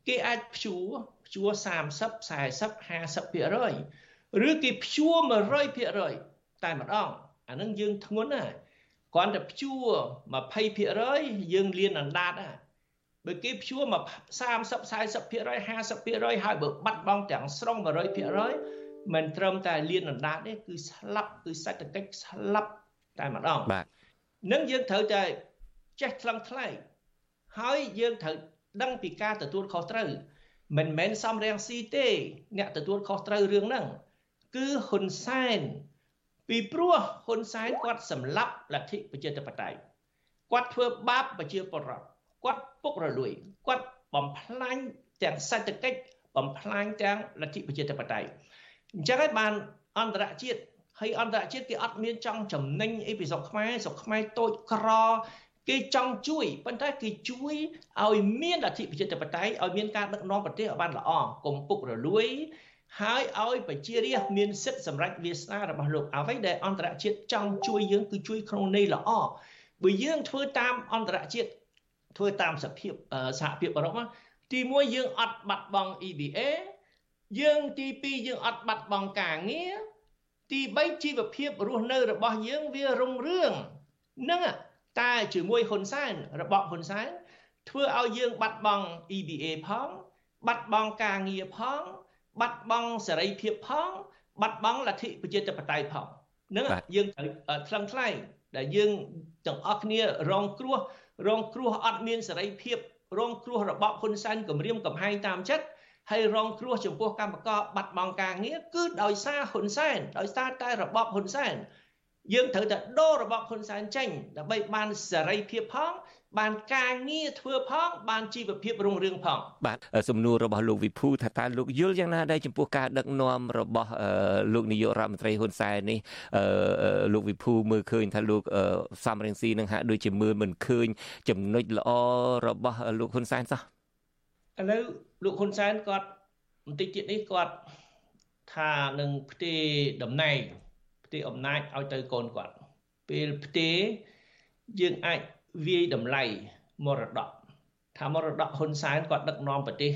គេអាចព្យួរព្យួរ30 40 50%ឬគេព្យួរ100%តែម្ដងអានឹងយើងធ្ងន់ណាស់គ្រាន់តែព្យួរ20%យើងលៀនអណ្ដាតណា បើគេព្យួរមក30 40% 50%ហើយបើបាត់បង់ទាំងស្រុង100%មិនត្រឹមតែលៀនអណ្ដាតទេគឺស្លាប់គឺសេដ្ឋកិច្ចស្លាប់តែម្ដងបាទនឹងយើងត្រូវតែចេះថ្លឹងថ្លែងហើយយើងត្រូវដឹងពីការទទួលខុសត្រូវមិនមែនសំរៀងស៊ីទេ អ្នកទទួលខុសត្រូវរឿងហ្នឹងគឺហ៊ុនសែនពីព្រោះហ៊ុនសែនគាត់សម្លាប់លទ្ធិប្រជាធិបតេយ្យគាត់ធ្វើបាបប្រជាពលរដ្ឋ គាត់ពុករលួយគាត់បំផ្លាញទាំងសេដ្ឋកិច្ចបំផ្លាញទាំងលទ្ធិប្រជាធិបតេយ្យអញ្ចឹងហើយបានអន្តរជាតិហើយអន្តរជាតិគេអត់មានចង់ចំណេញអីពីស្រុកខ្មែរស្រុកខ្មែរតូចក្រគេចង់ជួយប៉ុន្តែគេជួយឲ្យមានលទ្ធិប្រជាធិបតេយ្យឲ្យមានការដឹកនាំប្រទេសឲ្យបានល្អកុំពុករលួយហើយឲ្យប្រជារាស្ត្រមានសិទ្ធិសម្រេចវាសនារបស់លោកអ្វីដែលអន្តរជាតិចង់ជួយយើងគឺជួយក្នុងន័យល្អបើយើងធ្វើតាមអន្តរជាតិ ធ្វើតាមសភាពសហភាពអឺរ៉ុបទី1យើងអត់បាត់បង់ EBA យើងទី2យើងអត់បាត់បង់ការងារទី3ជីវភាពរស់នៅរបស់យើងវារុងរឿងហ្នឹងតែជាមួយហ៊ុនសែនរបបហ៊ុនសែនធ្វើឲ្យយើងបាត់បង់ EBA ផងបាត់បង់ការងារផង បាត់បង់សេរីភាពផង បាត់បង់លទ្ធិប្រជាធិបតេយ្យផងនឹងយើងត្រូវថ្លឹងថ្លែងដែលយើងទាំងអស់គ្នារងគ្រោះ រងគ្រោះអត់មានសេរីភាព រងគ្រោះរបបហ៊ុនសែនគម្រាមកំហែងតាមចិត្តហើយរងគ្រោះចំពោះកម្មករបាត់បង់ការងារគឺដោយសារហ៊ុនសែនដោយសារតែរបបហ៊ុនសែនយើងត្រូវតែដូររបបហ៊ុនសែនចេញដើម្បីបានសេរីភាពផង បានការងារធ្វើផង បានជីវភាពរុងរឿងផង បាទសំណួររបស់លោកវិភូថាតើលោកយល់យ៉ាងណាដែរចំពោះការដឹកនាំរបស់លោកនាយករដ្ឋមន្ត្រីហ៊ុនសែននេះលោកវិភូមើលឃើញថាលោកសំរងស៊ីនឹងហាក់ដូចជាមើលមិនឃើញ ចំណុចល្អរបស់លោកហ៊ុនសែនសោះឥឡូវលោកហ៊ុនសែនគាត់បន្តិចទៀតនេះគាត់ថានឹងផ្ទេរតំណែងផ្ទេរអំណាចឲ្យទៅកូនគាត់ពេលផ្ទេរយើងអាច វាយតម្លៃមរតកថាមរតកហ៊ុនសែនគាត់ដឹកនាំប្រទេស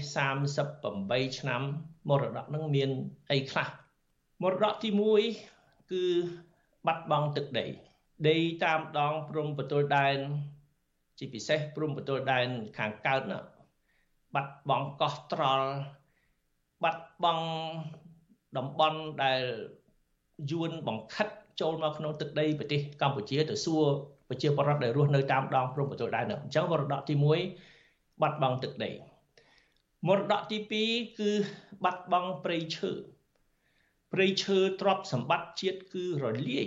38ឆ្នាំមរតកនឹងមានអីខ្លះមរតកទី1គឺបាត់បង់ទឹកដី ដីតាមដងព្រំប្រទល់ដែនជាពិសេសព្រំប្រទល់ដែនខាងកើតណាបាត់បង់កោះត្រល់បាត់បង់តំបន់ដែលយួនបង្ខិតចូលមកក្នុងទឹកដីប្រទេសកម្ពុជាទៅសួរ ប្រជាពលរដ្ឋដែលរស់នៅតាមដងព្រំប្រទល់ដែននោះអញ្ចឹងមរតកទី1បាត់បង់ទឹកដីមរតកទី2គឺបាត់បង់ព្រៃឈើព្រៃឈើទ្រព្យសម្បត្តិជាតិគឺរលាយ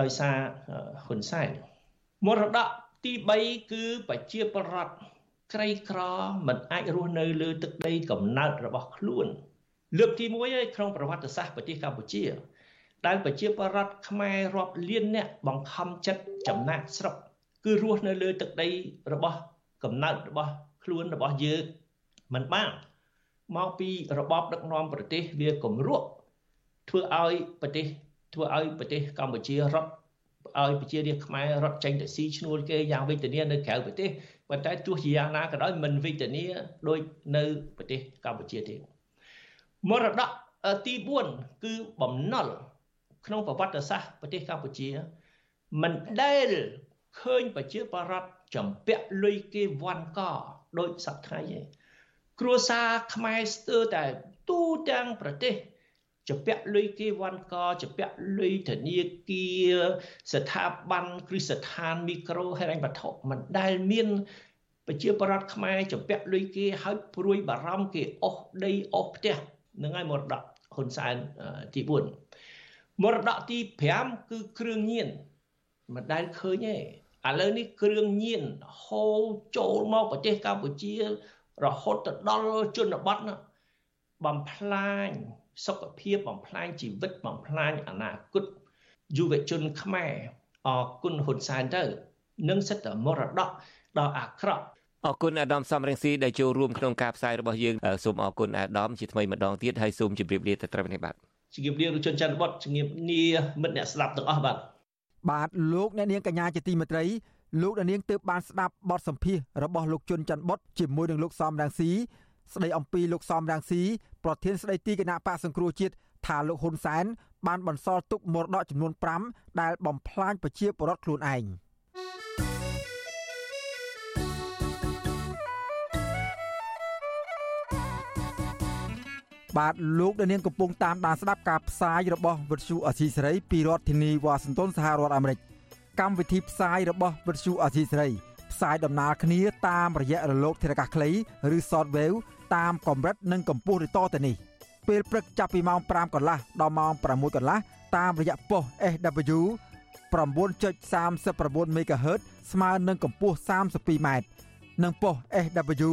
ដោយសារហ៊ុនសែនមរតកទី3គឺប្រជាពលរដ្ឋក្រីក្រមិនអាចរស់នៅលើទឹកដីកំណើតរបស់ខ្លួនលើកទី1ហើយក្នុងប្រវត្តិសាស្ត្រប្រទេសកម្ពុជា ដែលប្រជាពលរដ្ឋខ្មែររាប់លានអ្នកបង្ខំចិត្តចំណាក់ស្រុកគឺរស់នៅលើទឹកដីរបស់កំណើតរបស់ខ្លួនរបស់យើងមិនបានមកពីរបបដឹកនាំប្រទេសវាគម្រក់ធ្វើឲ្យប្រទេសធ្វើឲ្យប្រទេសកម្ពុជារត់ឲ្យប្រជារាស្ត្រខ្មែររត់ចេញទៅស៊ីឈ្នួលគេយ៉ាងវិជ្ជមាននៅក្រៅប្រទេសប៉ុន្តែទោះជាយ៉ាងណាក៏ដោយមិនវិជ្ជមានដូចនៅប្រទេសកម្ពុជាទេមរតកទី4គឺបំណុល ក្នុងប្រវត្តិសាស្ត្រប្រទេសកម្ពុជា មិនដែលឃើញប្រជាបរតចំពាក់លុយគេវ៉ាន់កដោយសប្តាហ៍ទេគ្រួសារខ្មែរស្ទើរតែទូទាំងប្រទេសចំពាក់លុយគេវ៉ាន់កចំពាក់លុយធនាគារស្ថាប័នគ្រឹះស្ថានមីក្រូហិរញ្ញវត្ថុមិនដែលមានប្រជាបរតខ្មែរចំពាក់លុយគេហើយព្រួយបារម្ភគេអស់ដីអស់ផ្ទះនឹងហើយមរតកហ៊ុនសែនទី4 មរតកទី5គឺគ្រឿងញៀនមិនដែលឃើញទេឥឡូវនេះគ្រឿងញៀនហូរចូលមកប្រទេសកម្ពុជា រហូតទៅដល់ជនបទណាបំផ្លាញសុខភាពបំផ្លាញជីវិតបំផ្លាញអនាគតយុវជនខ្មែរអរគុណហ៊ុនសែនទៅនឹងសិទ្ធិមរតកដ៏អាក្រក់អរគុណអាដាមសំរងស៊ីដែលចូលរួមក្នុងការផ្សាយរបស់យើងសូមអរគុណអាដាមជាថ្មីម្ដងទៀតហើយសូមជម្រាបលាទៅត្រឹមនេះបាទ ជំរាបលាលោកជនច័ន្ទបុតជំរាបលាមិត្តអ្នកស្ដាប់ទាំងអស់បាទបាទលោកអ្នកនាងកញ្ញាជាទីមេត្រីលោកអ្នកនាងទើបបានស្ដាប់បទសម្ភាសរបស់លោកជុនច័ន្ទបុតជាមួយនឹងលោកសំរងស៊ីស្ដីអំពីលោកសំរងស៊ីប្រធានស្ដីទីគណៈបកសង្គ្រោះជាតិថាលោកហ៊ុនសែនបានបន្សល់ទុកមរតកចំនួន5ដែលបំផ្លាញប្រជាពលរដ្ឋខ្លួនឯង បាទលោកដានៀងកំពុងតាមដានស្ដាប់ការផ្សាយរបស់វិទ្យុអសីសេរីពីរដ្ឋធានីវ៉ាស៊ីនតោនសហរដ្ឋអាមេរិកកម្មវិធីផ្សាយរបស់វិទ្យុអសីសេរីផ្សាយដំណើរគ្នាតាមរយៈរលកធារកាសខ្លីឬ Shortwave តាមកម្រិតនិងកម្ពស់ឬតទៅនេះពេលព្រឹកចាប់ពីម៉ោង5កន្លះដល់ម៉ោង6កន្លះតាមរយៈប៉ុស SW 9.39 MHz ស្មើនឹងកម្ពស់ 32m និងប៉ុស SW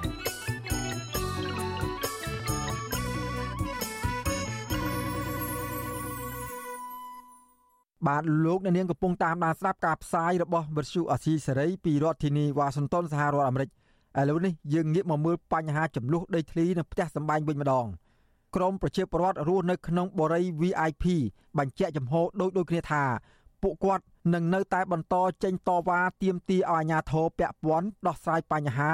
បាទលោកអ្នកនាងកំពុងតាមដានស្ដាប់ការផ្សាយរបស់វិទ្យុអាស៊ីសេរីពីរដ្ឋធានីវ៉ាស៊ីនតោនសហរដ្ឋអាមេរិកឥឡូវនេះយើងងាកមកមើលបញ្ហាចំនួនដីធ្លីនៅផ្ទះសម្បែងវិញម្ដងក្រមប្រជាពលរដ្ឋរស់នៅក្នុងបរិយា VIP បញ្ជាក់ចំហដូចដូចគ្នាថាពួកគាត់នឹងនៅតែបន្តចេញតវ៉ាទាមទារឲ្យអាជ្ញាធរពាក់ព័ន្ធដោះស្រាយបញ្ហា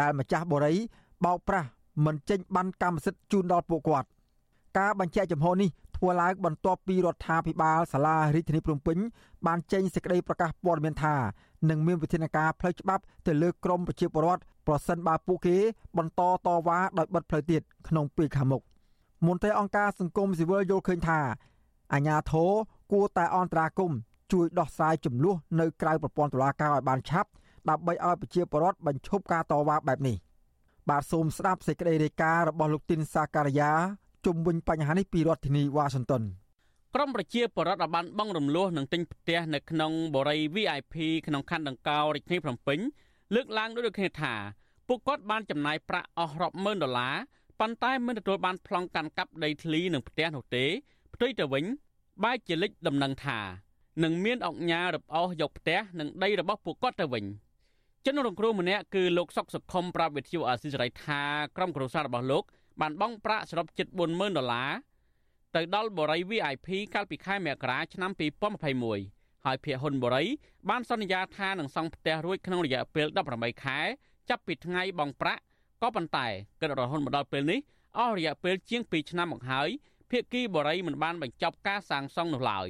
ដែលម្ចាស់បរិយាបោកប្រាស់មិនចេញបានកម្មសិទ្ធិជូនដល់ពួកគាត់ ការបញ្ជាក់ចំហនេះ ធ្វើឡើងបន្ទាប់ពីរដ្ឋាភិបាលសាលារាជធានីភ្នំពេញបានចេញសេចក្តីប្រកាសព័ត៌មានថានឹងមានវិធានការផ្លូវច្បាប់ទៅលើក្រមប្រជាពលរដ្ឋប្រសិនបើពួកគេបន្តតវ៉ាដោយបិទផ្លូវទៀតក្នុងពេលខាងមុខមន្ត្រីអង្គការសង្គមស៊ីវិលយល់ឃើញថាអាញាធរគួរតែអន្តរាគមជួយដោះស្រាយចំនួននៅក្រៅប្រព័ន្ធតុលាការឲ្យបានឆាប់ដើម្បីឲ្យប្រជាពលរដ្ឋបញ្ឈប់ការតវ៉ាបែបនេះបាទសូមស្ដាប់សេចក្តីរាយការណ៍របស់លោកទីនសាការីយ៉ា ជុំវិញបញ្ហានេះពីរដ្ឋធានីវ៉ាស៊ីនតោនក្រមប្រជាពលរដ្ឋបានបងរំលោះនឹងទិញផ្ទះនៅក្នុងបរិយា VIP ក្នុងខណ្ឌដង្កោរាជធានីភ្នំពេញលើកឡើងដូចគ្នាថាពួកគាត់បានចំណាយប្រាក់អស់រាប់ម៉ឺនដុល្លារប៉ុន្តែមិនទទួលបានប្លង់កាន់កាប់ដីធ្លីនិងផ្ទះនោះទេផ្ទុយទៅវិញបែរជាលេចដំណឹងថានឹងមានអង្គការរឹបអូសយកផ្ទះនិងដីរបស់ពួកគាត់ទៅវិញជនរងគ្រោះម្នាក់គឺលោកសុកសុខុមប្រាប់វិទ្យុអាស៊ីសេរីថាក្រុមគ្រួសាររបស់លោក បានបង់ប្រាក់សរុបជិត40000ដុល្លារទៅដល់បរិយ VIP កាលពីខែមករាឆ្នាំ2021ហើយភៀកហ៊ុនបរិយបានសន្យាថានឹងសង់ផ្ទះរួចក្នុងរយៈពេល18ខែ ចាប់ពីថ្ងៃបង់ប្រាក់ក៏ប៉ុន្តែគិតរហូតមកដល់ពេលនេះអស់រយៈពេលជាង2ឆ្នាំមកហើយភៀកគីបរិយមិនបានបញ្ចប់ការសាងសង់នោះឡើយ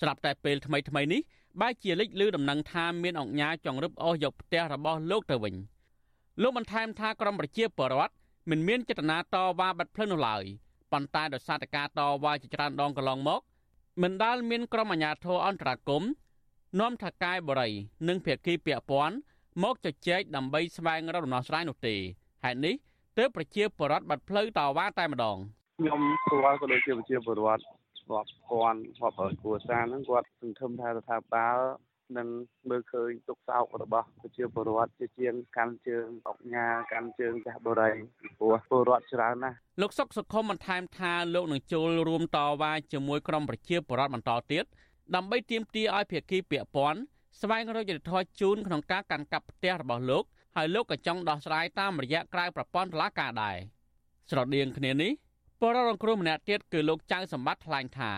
ស្រាប់តែពេលថ្មីថ្មីនេះបែរជាលេចលឺដំណឹងថាមានអង្គញាចង់រឹបអូសយកផ្ទះរបស់លោកទៅវិញលោកបន្ថែមថាក្រមប្រជាពលរដ្ឋ មិនមានចេតនាតវ៉ាបាត់ផ្លូវនោះឡើយប៉ុន្តែដោយសារតែការតវ៉ាជាច្រើនដងកន្លងមកមិនដាល់មានក្រុមអាជ្ញាធរអន្តរាគមនាំថកាយបរិយនិងភាគីពាក់ព័ន្ធមកជជែកដើម្បីស្វែងរកដំណោះស្រាយនោះទេហេតុនេះទើបប្រជាពលរដ្ឋបាត់ផ្លូវតវ៉ាតែម្ដងខ្ញុំស្គាល់ក៏ដូចជាប្រជាពលរដ្ឋរាប់ពាន់រាប់រយគ្រួសារហ្នឹងគាត់សង្ឃឹមថារដ្ឋាភិបាល នឹងមើលឃើញទុកសោករបស់ប្រជាពលរដ្ឋជាជាងកាន់ជើងអុកញ៉ាកាន់ជើងចាស់បរិយព្រោះពលរដ្ឋច្រើនណាស់លោកសុកសុខុមបន្ថែមថាលោកនឹងចូលរួមតវ៉ាជាមួយក្រុមប្រជាពលរដ្ឋបន្តទៀតដើម្បីទាមទារឲ្យភាគីពាក់ព័ន្ធស្វែងរកយុត្តិធម៌ជូនក្នុងការកាន់កាប់ផ្ទះរបស់លោកហើយលោកក៏ចង់ដោះស្រាយតាមរយៈក្រៅប្រព័ន្ធតុលាការដែរស្រដៀងគ្នានេះពលរដ្ឋរងគ្រោះម្នាក់ទៀតគឺលោកចៅសម្បត្តិថ្លែងថា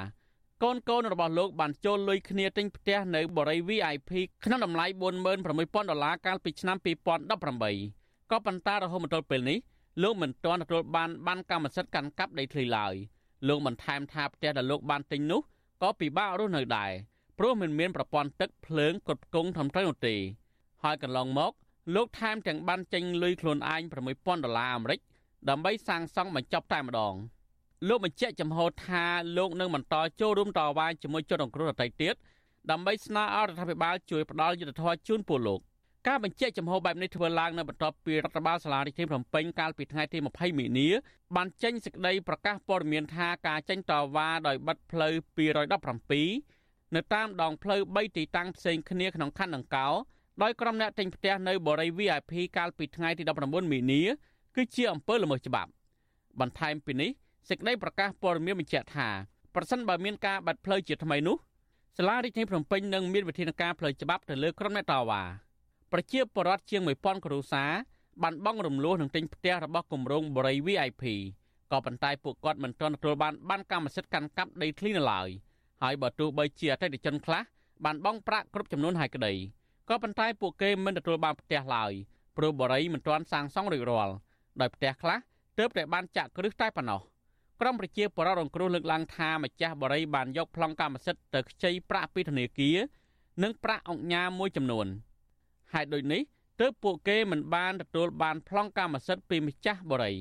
កូនកូនរបស់លោកបានចូលលុយគ្នាទិញផ្ទះនៅបរិយា VIP ក្នុងតម្លៃ46000ដុល្លារកាលពីឆ្នាំ2018ក៏ប៉ុន្តែរហូតមកទល់ពេលនេះលោកមិនទាន់ទទួលបានបានកម្មសិទ្ធិកាន់កាប់ដីធ្លីឡើយលោកបន្ថែមថាផ្ទះដែលលោកបានទិញនោះក៏ពិបាករស់នៅដែរព្រោះមិនមានប្រព័ន្ធទឹកភ្លើងគ្រប់គង់ត្រឹមត្រូវនោះទេហើយកន្លងមក លោកថែមទាំងបានចេញលុយខ្លួនឯង6000ដុល្លារអាមេរិកដើម្បីសាងសង់បញ្ចប់តែម្ដង លោកបញ្ជាក់ចំហថាលោកនឹងបន្តចូលរួមតវ៉ាជាមួយជនរងគ្រោះដទៃទៀតដើម្បីស្នើឲ្យរដ្ឋាភិបាលជួយផ្ដល់យុត្តិធម៌ជូនពលលោកការបញ្ជាក់ចំហបែបនេះធ្វើឡើងនៅបន្ទាប់ពីរដ្ឋបាលសាលារដ្ឋាភិបាលភ្នំពេញកាលពីថ្ងៃទី20មីនាបានចេញសេចក្តីប្រកាសព័ត៌មានថាការចេញតវ៉ាដោយបិទផ្លូវ217នៅតាមដងផ្លូវ3ទីតាំងផ្សេងគ្នាក្នុងខណ្ឌដង្កោដោយក្រុមអ្នកទិញផ្ទះនៅបរិយា VIP កាលពីថ្ងៃទី19មីនាគឺជាអំពើល្មើសច្បាប់បន្ថែមពីនេះ សេចក្តីប្រកាសព័ត៌មានបញ្ជាក់ថាប្រសិនបើមានការបាត់ផ្លូវជាថ្មីនោះសាលារាជធានីភ្នំពេញនឹងមានវិធានការផ្លូវច្បាប់ទៅលើក្រុមអ្នកតវ៉ាប្រជាពលរដ្ឋជាង1000គ្រួសារបានបង់រំលោះនឹងទិញផ្ទះរបស់គម្រោងបរិយា VIP ក៏ប៉ុន្តែពួកគាត់មិនទាន់ទទួលបានបានកម្មសិទ្ធិកាន់កាប់ដីធ្លីនៅឡើយហើយបើទោះបីជាអតិថិជនខ្លះបានបង់ប្រាក់គ្រប់ចំនួនហើយក្តីក៏ប៉ុន្តែពួកគេមិនទទួលបានផ្ទះឡើយព្រោះបរិយាមិនទាន់សាងសង់រួចរាល់ដោយផ្ទះខ្លះទើបតែបានចាក់គ្រឹះតែប៉ុណ្ណោះ ក្រមប្រជាពលរដ្ឋរងគ្រោះលើកឡើងថាម្ចាស់បរិយាបានយកប្លង់កម្មសិទ្ធិទៅខ្ចីប្រាក់ពីធនាគារនិងប្រាក់អង្គញាមួយចំនួនហេតុដូចនេះទើបពួកគេមិនបានទទួលបានប្លង់កម្មសិទ្ធិពីម្ចាស់បរិយា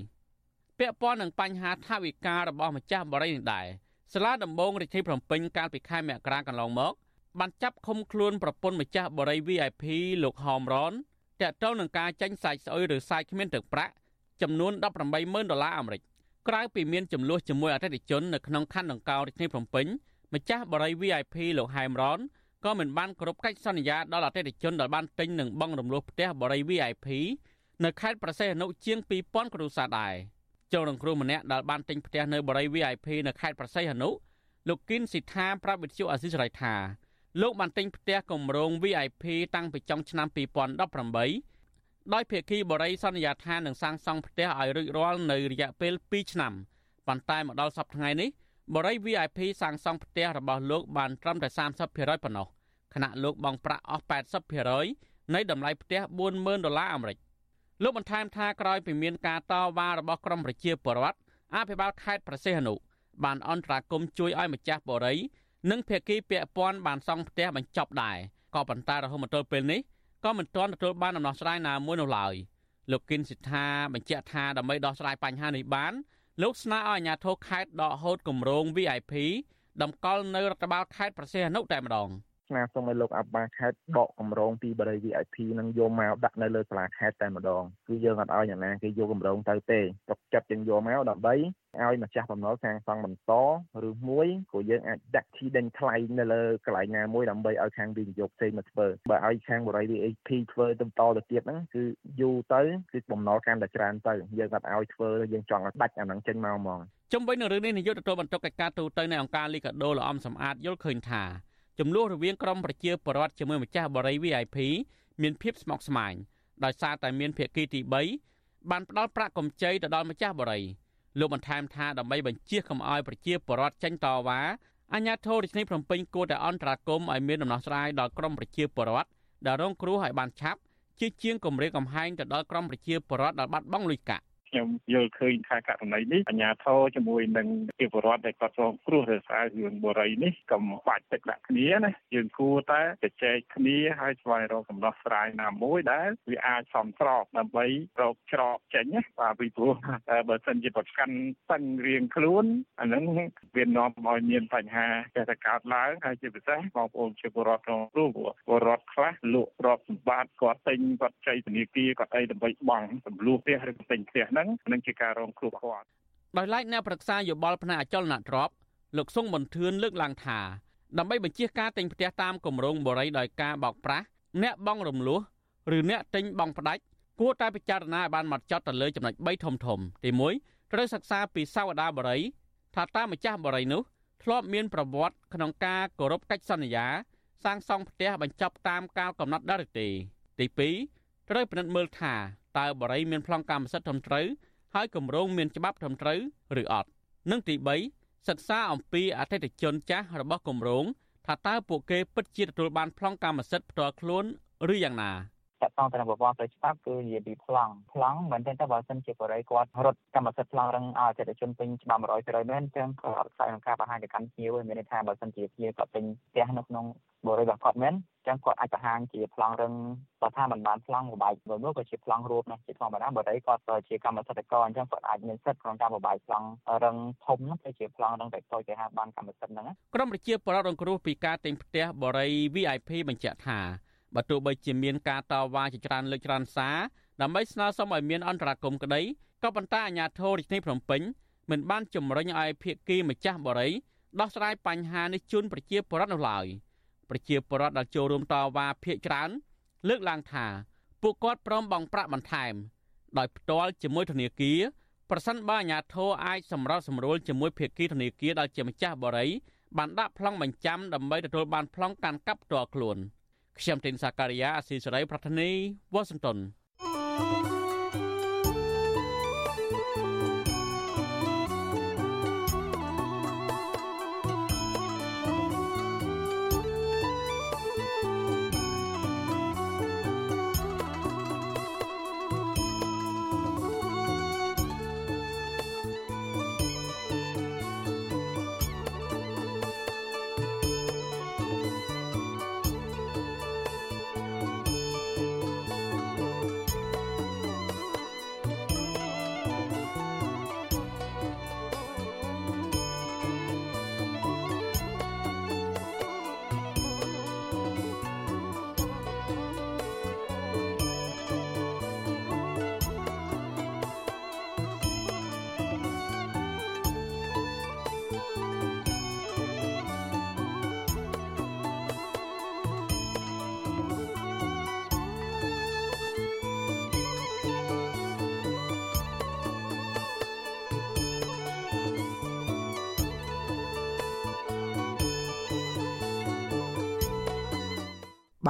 ពាក់ព័ន្ធនឹងបញ្ហាថាវិការរបស់ម្ចាស់បរិយានេះដែរសាលាដំបងរាជធានីភ្នំពេញកាលពីខែមករាកន្លងមកបានចាប់ឃុំខ្លួនប្រពន្ធម្ចាស់បរិយា VIP លោកហោមរនតាក់ទងនឹងការចាញ់សាច់ស្អុយឬសាច់គ្មានទឹកប្រាក់ចំនួន180,000ដុល្លារអាមេរិក ក្រៅពីមានចំនួនជាមួយអតិថិជននៅក្នុងខណ្ឌដង្កោរាជធានីភ្នំពេញម្ចាស់បរិយា VIP លោកហែមរនក៏មិនបានគោរពកិច្ចសន្យាដល់អតិថិជនដែលបានទិញនិងបង់រំលោះផ្ទះបរិយា VIP នៅខេត្តប្រសេះអនុជាង2000គ្រួសារដែរចូលរងគ្រោះម្នាក់ដែលបានទិញផ្ទះនៅបរិយា VIP នៅខេត្តប្រសេះអនុលោកគិនស៊ីថាប្រាប់វិទ្យុអាស៊ីសេរីថាលោកបានទិញផ្ទះគម្រោង VIP តាំងពីចុងឆ្នាំ2018 ដោយភាគីបរិយសន្យាថានឹងសាងសង់ផ្ទះឲ្យរួចរាល់នៅរយៈពេល2ឆ្នាំប៉ុន្តែមកដល់សប្តាហ៍ថ្ងៃនេះបរិយ VIP សាងសង់ផ្ទះរបស់លោកបានត្រឹមតែ30%ប៉ុណ្ណោះខណៈលោកបង់ប្រាក់អស់80%នៃតម្លៃផ្ទះ40000ដុល្លារអាមេរិកលោកបន្ថែមថាក្រោយពីមានការតវ៉ារបស់ក្រមប្រជាពលរដ្ឋអភិបាលខេត្តប្រសេះអនុបានអន្តរាគមជួយឲ្យម្ចាស់បរិយនិងភាគីពាក់ព័ន្ធបានសង់ផ្ទះបញ្ចប់ដែរក៏ប៉ុន្តែរហូតមកទល់ពេលនេះ ក៏មិនទាន់ទទួលបានដំណោះស្រាយណាមួយនោះឡើយលោកគិនសិដ្ឋាបញ្ជាក់ថាដើម្បីដោះស្រាយបញ្ហានេះបានលោកស្នើឲ្យអាជ្ញាធរខេត្តដកហូតគម្រោង VIP តម្កល់នៅរដ្ឋបាលខេត្តប្រសេះអនុតែម្ដង។ ស្នើសុំឲ្យលោកអភិបាលខេត្តដកកម្រងពីបរិយា VIP នឹងយកមកដាក់នៅលើសាលាខេត្តតែម្ដងគឺយើងអត់ឲ្យអ្នកណាគេយកកម្រងទៅទេទុកចិត្តយើងយកមកដើម្បីឲ្យម្ចាស់បំណុលសាងសង់បន្តឬមួយក៏យើងអាចដាក់ឈីដេញថ្លៃនៅលើកន្លែងណាមួយដើម្បីឲ្យខាងវិនិយោគផ្សេងមកធ្វើបើឲ្យខាងបរិយា VIP ធ្វើទៅបន្តទៅទៀតហ្នឹងគឺយូរទៅគឺបំណុលកាន់តែច្រើនទៅយើងអត់ឲ្យធ្វើយើងចង់ឲ្យដាច់អាហ្នឹងចេញមកហ្មងជុំវិញនឹងរឿងនេះនាយកទទួលបន្ទុកកិច្ចការទូតទៅនៃអង្គការលីកាដូលោកអំសំអាតយល់ឃើញថា ចំនួនរវាងក្រុមប្រជាពលរដ្ឋជាមួយម្ចាស់បរិយា VIP មានភាពស្មុគស្មាញដោយសារតែមានភាគីទី3បានផ្ដល់ប្រាក់កម្ចីទៅដល់ម្ចាស់បរិយាលោកបន្ថែមថាដើម្បីបញ្ជាកុំឲ្យប្រជាពលរដ្ឋចេញតវ៉ាអាជ្ញាធររាជធានីភ្នំពេញគួរតែអន្តរាគមន៍ឲ្យមានដំណោះស្រាយដល់ក្រុមប្រជាពលរដ្ឋដែលរងគ្រោះឲ្យបានឆាប់ជាជាងគម្រាមកំហែងទៅដល់ក្រុមប្រជាពលរដ្ឋដែលបាត់បង់លុយកាក់ ខ្ញុំយល់ឃើញថាករណីនេះអាជ្ញាធរជាមួយនឹងប្រជាពលរដ្ឋដែលគាត់រងគ្រោះដោយសាររឿងបរិយនេះកុំបាច់ទឹកដាក់គ្នាណាយើងគួរតែជជែកគ្នាហើយស្វែងរកដំណោះស្រាយណាមួយដែលវាអាចសមស្របដើម្បីរកច្រកចេញណាបាទពីព្រោះបើសិនជាប្រកាន់តឹងរៀងខ្លួនអានឹងវានាំឲ្យមានបញ្ហាចេះតែកើតឡើងហើយជាពិសេសបងប្អូនជាពលរដ្ឋរងគ្រោះពលរដ្ឋខ្លះលក់ទ្រព្យសម្បត្តិគាត់ទិញគាត់ចៃធនាគារគាត់អីដើម្បីបង់ចំនួនផ្ទះឬទិញផ្ទះហ្នឹងហ្នឹងនឹងជាការរងគ្រោះគាត់ដោយឡែកអ្នកប្រឹក្សាយោបល់ផ្នែកអចលនទ្រព្យលោកសុងមន្ទឿនលើកឡើងថាដើម្បីបញ្ជាការទិញផ្ទះតាមគម្រោងបរិយដោយការបោកប្រាស់អ្នកបងរំលោះឬអ្នកទិញបងផ្ដាច់គួរតែពិចារណាឲ្យបានម៉ត់ចត់ទៅលើចំណុច3ធំធំទី1ត្រូវសិក្សាពីសាវតាបរិយថាតើម្ចាស់បរិយនោះធ្លាប់មានប្រវត្តិក្នុងការគោរពកិច្ចសន្យា សាងសង់ផ្ទះបញ្ចប់តាមកាលកំណត់ដែរទេទី2ត្រូវពិនិត្យមើលថា តើបរិយមានប្លង់កម្មសិទ្ធិត្រឹមត្រូវហើយគម្រោងមានច្បាប់ត្រឹមត្រូវឬអត់និងទី3សិក្សាអំពីអតិថិជនចាស់របស់គម្រោងថាតើពួកគេពិតជាទទួលបានប្លង់កម្មសិទ្ធិផ្ទាល់ខ្លួនឬយ៉ាងណា បតងទៅនឹងប្រព័ន្ធផ្លូវច្បាប់គឺនិយាយពីប្លង់ប្លង់មិនមែនតែបើសិនជាបរិយាគាត់រត់កម្មសិទ្ធិប្លង់រឹងឲ្យអតិថិជនពេញច្បាប់100%មែនចឹងក៏អត់ខ្សែក្នុងការបង្ហាញទៅកាន់ភ្ញៀវមានន័យថាបើសិនជាភ្ញៀវគាត់ពេញផ្ទះនៅក្នុងបរិយារបស់គាត់មែនចឹងគាត់អាចបង្ហាញជាប្លង់រឹងបើថាមិនបានប្លង់បបែកមួយនោះក៏ជាប្លង់រូបណាជាធម្មតាបើតែគាត់ជាកម្មសិទ្ធិករអញ្ចឹងគាត់អាចមានសិទ្ធិក្នុងការបបែកប្លង់រឹងធំនោះទៅជាប្លង់រឹងតែតូចគេហៅបានកម្មសិទ្ធិហ្នឹងក្រុមប្រជាពលរដ្ឋរងគ្រោះពីការទិញផ្ទះបរិយា VIP បញ្ជាក់ថា បើទោះបីជាមានការតវ៉ាជាច្រើនលើកច្រើនសារដើម្បីស្នើសុំឲ្យមានអន្តរាគមន៍ក្តីក៏ប៉ុន្តែអាជ្ញាធររាជធានីភ្នំពេញមិនបានជំរុញឲ្យភាគីម្ចាស់បរិយាដោះស្រាយបញ្ហានេះជូនប្រជាពលរដ្ឋនោះឡើយប្រជាពលរដ្ឋដែលចូលរួមតវ៉ាភាគច្រើន លើកឡើងថាពួកគាត់ព្រមបង់ប្រាក់បន្ថែម ដោយផ្ទាល់ជាមួយធនាគារប្រសិនបើអាជ្ញាធរអាចសម្របសម្រួលជាមួយភាគីធនាគារដែលជាម្ចាស់បរិយាបានដាក់ប្លង់បញ្ចាំដើម្បីទទួលបានប្លង់កាន់កាប់ផ្ទាល់ខ្លួន។ ខ្ញុំទីនសាការីយ៉ាអស៊ីសេរីប្រធានីវ៉ាស៊ីនតោន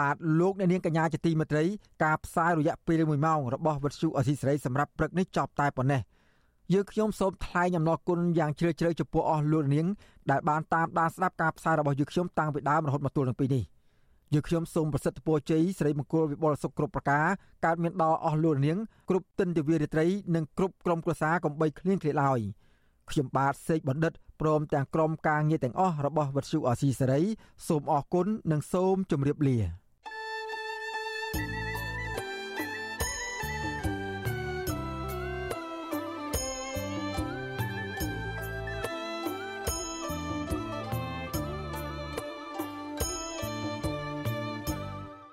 បាទលោកអ្នកនាងកញ្ញាជាទីមេត្រី ការផ្សាយរយៈពេល1ម៉ោងរបស់វិទ្យុអសីសេរីសម្រាប់ព្រឹកនេះចប់តែប៉ុណ្ណេះយើងខ្ញុំសូមថ្លែងអំណរគុណយ៉ាងជ្រាលជ្រៅចំពោះអស់លោកនាងដែលបានតាមដានស្ដាប់ការផ្សាយរបស់យើងខ្ញុំតាំងពីដើមរហូតមកទល់នឹងពេលនេះយើងខ្ញុំសូមប្រសិទ្ធពរជ័យសិរីមង្គលវិបុលសុខគ្រប់ប្រការកើតមានដល់អស់លោកនាងគ្រប់ទិនទិវារាត្រីនិងគ្រប់ក្រុមគ្រួសារកំបីគ្លៀងគ្លេឡើយខ្ញុំបាទសេកបណ្ឌិតព្រមទាំងក្រុមការងារទាំងអស់របស់វិទ្យុអសីសេរីសូមអរគុណនិងសូមជម្រាបលា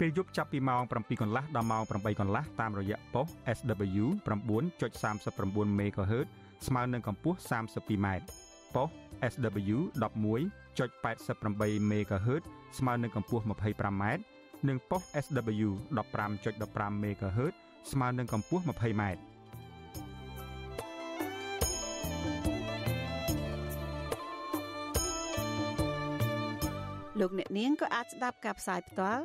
ពេលយប់ចាប់ពីម៉ោង7កន្លះដល់ម៉ោង8កន្លះតាមរយៈប៉ុស SW 9.39 MHz ស្មើនឹងកម្ពស់ 32m ប៉ុស SW 11.88 MHz ស្មើនឹងកម្ពស់ 25m និងប៉ុស SW 15.15 MHz ស្មើនឹងកម្ពស់ 20m លោកអ្នកនាងក៏អាចស្ដាប់ការផ្សាយផ្ទាល់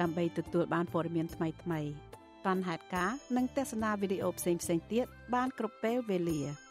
ដើម្បីទទួលបានព័ត៌មានថ្មីៗតនហេតុការនិងទស្សនាវីដេអូផ្សេងៗទៀតបានគ្រប់ពេលវេលា។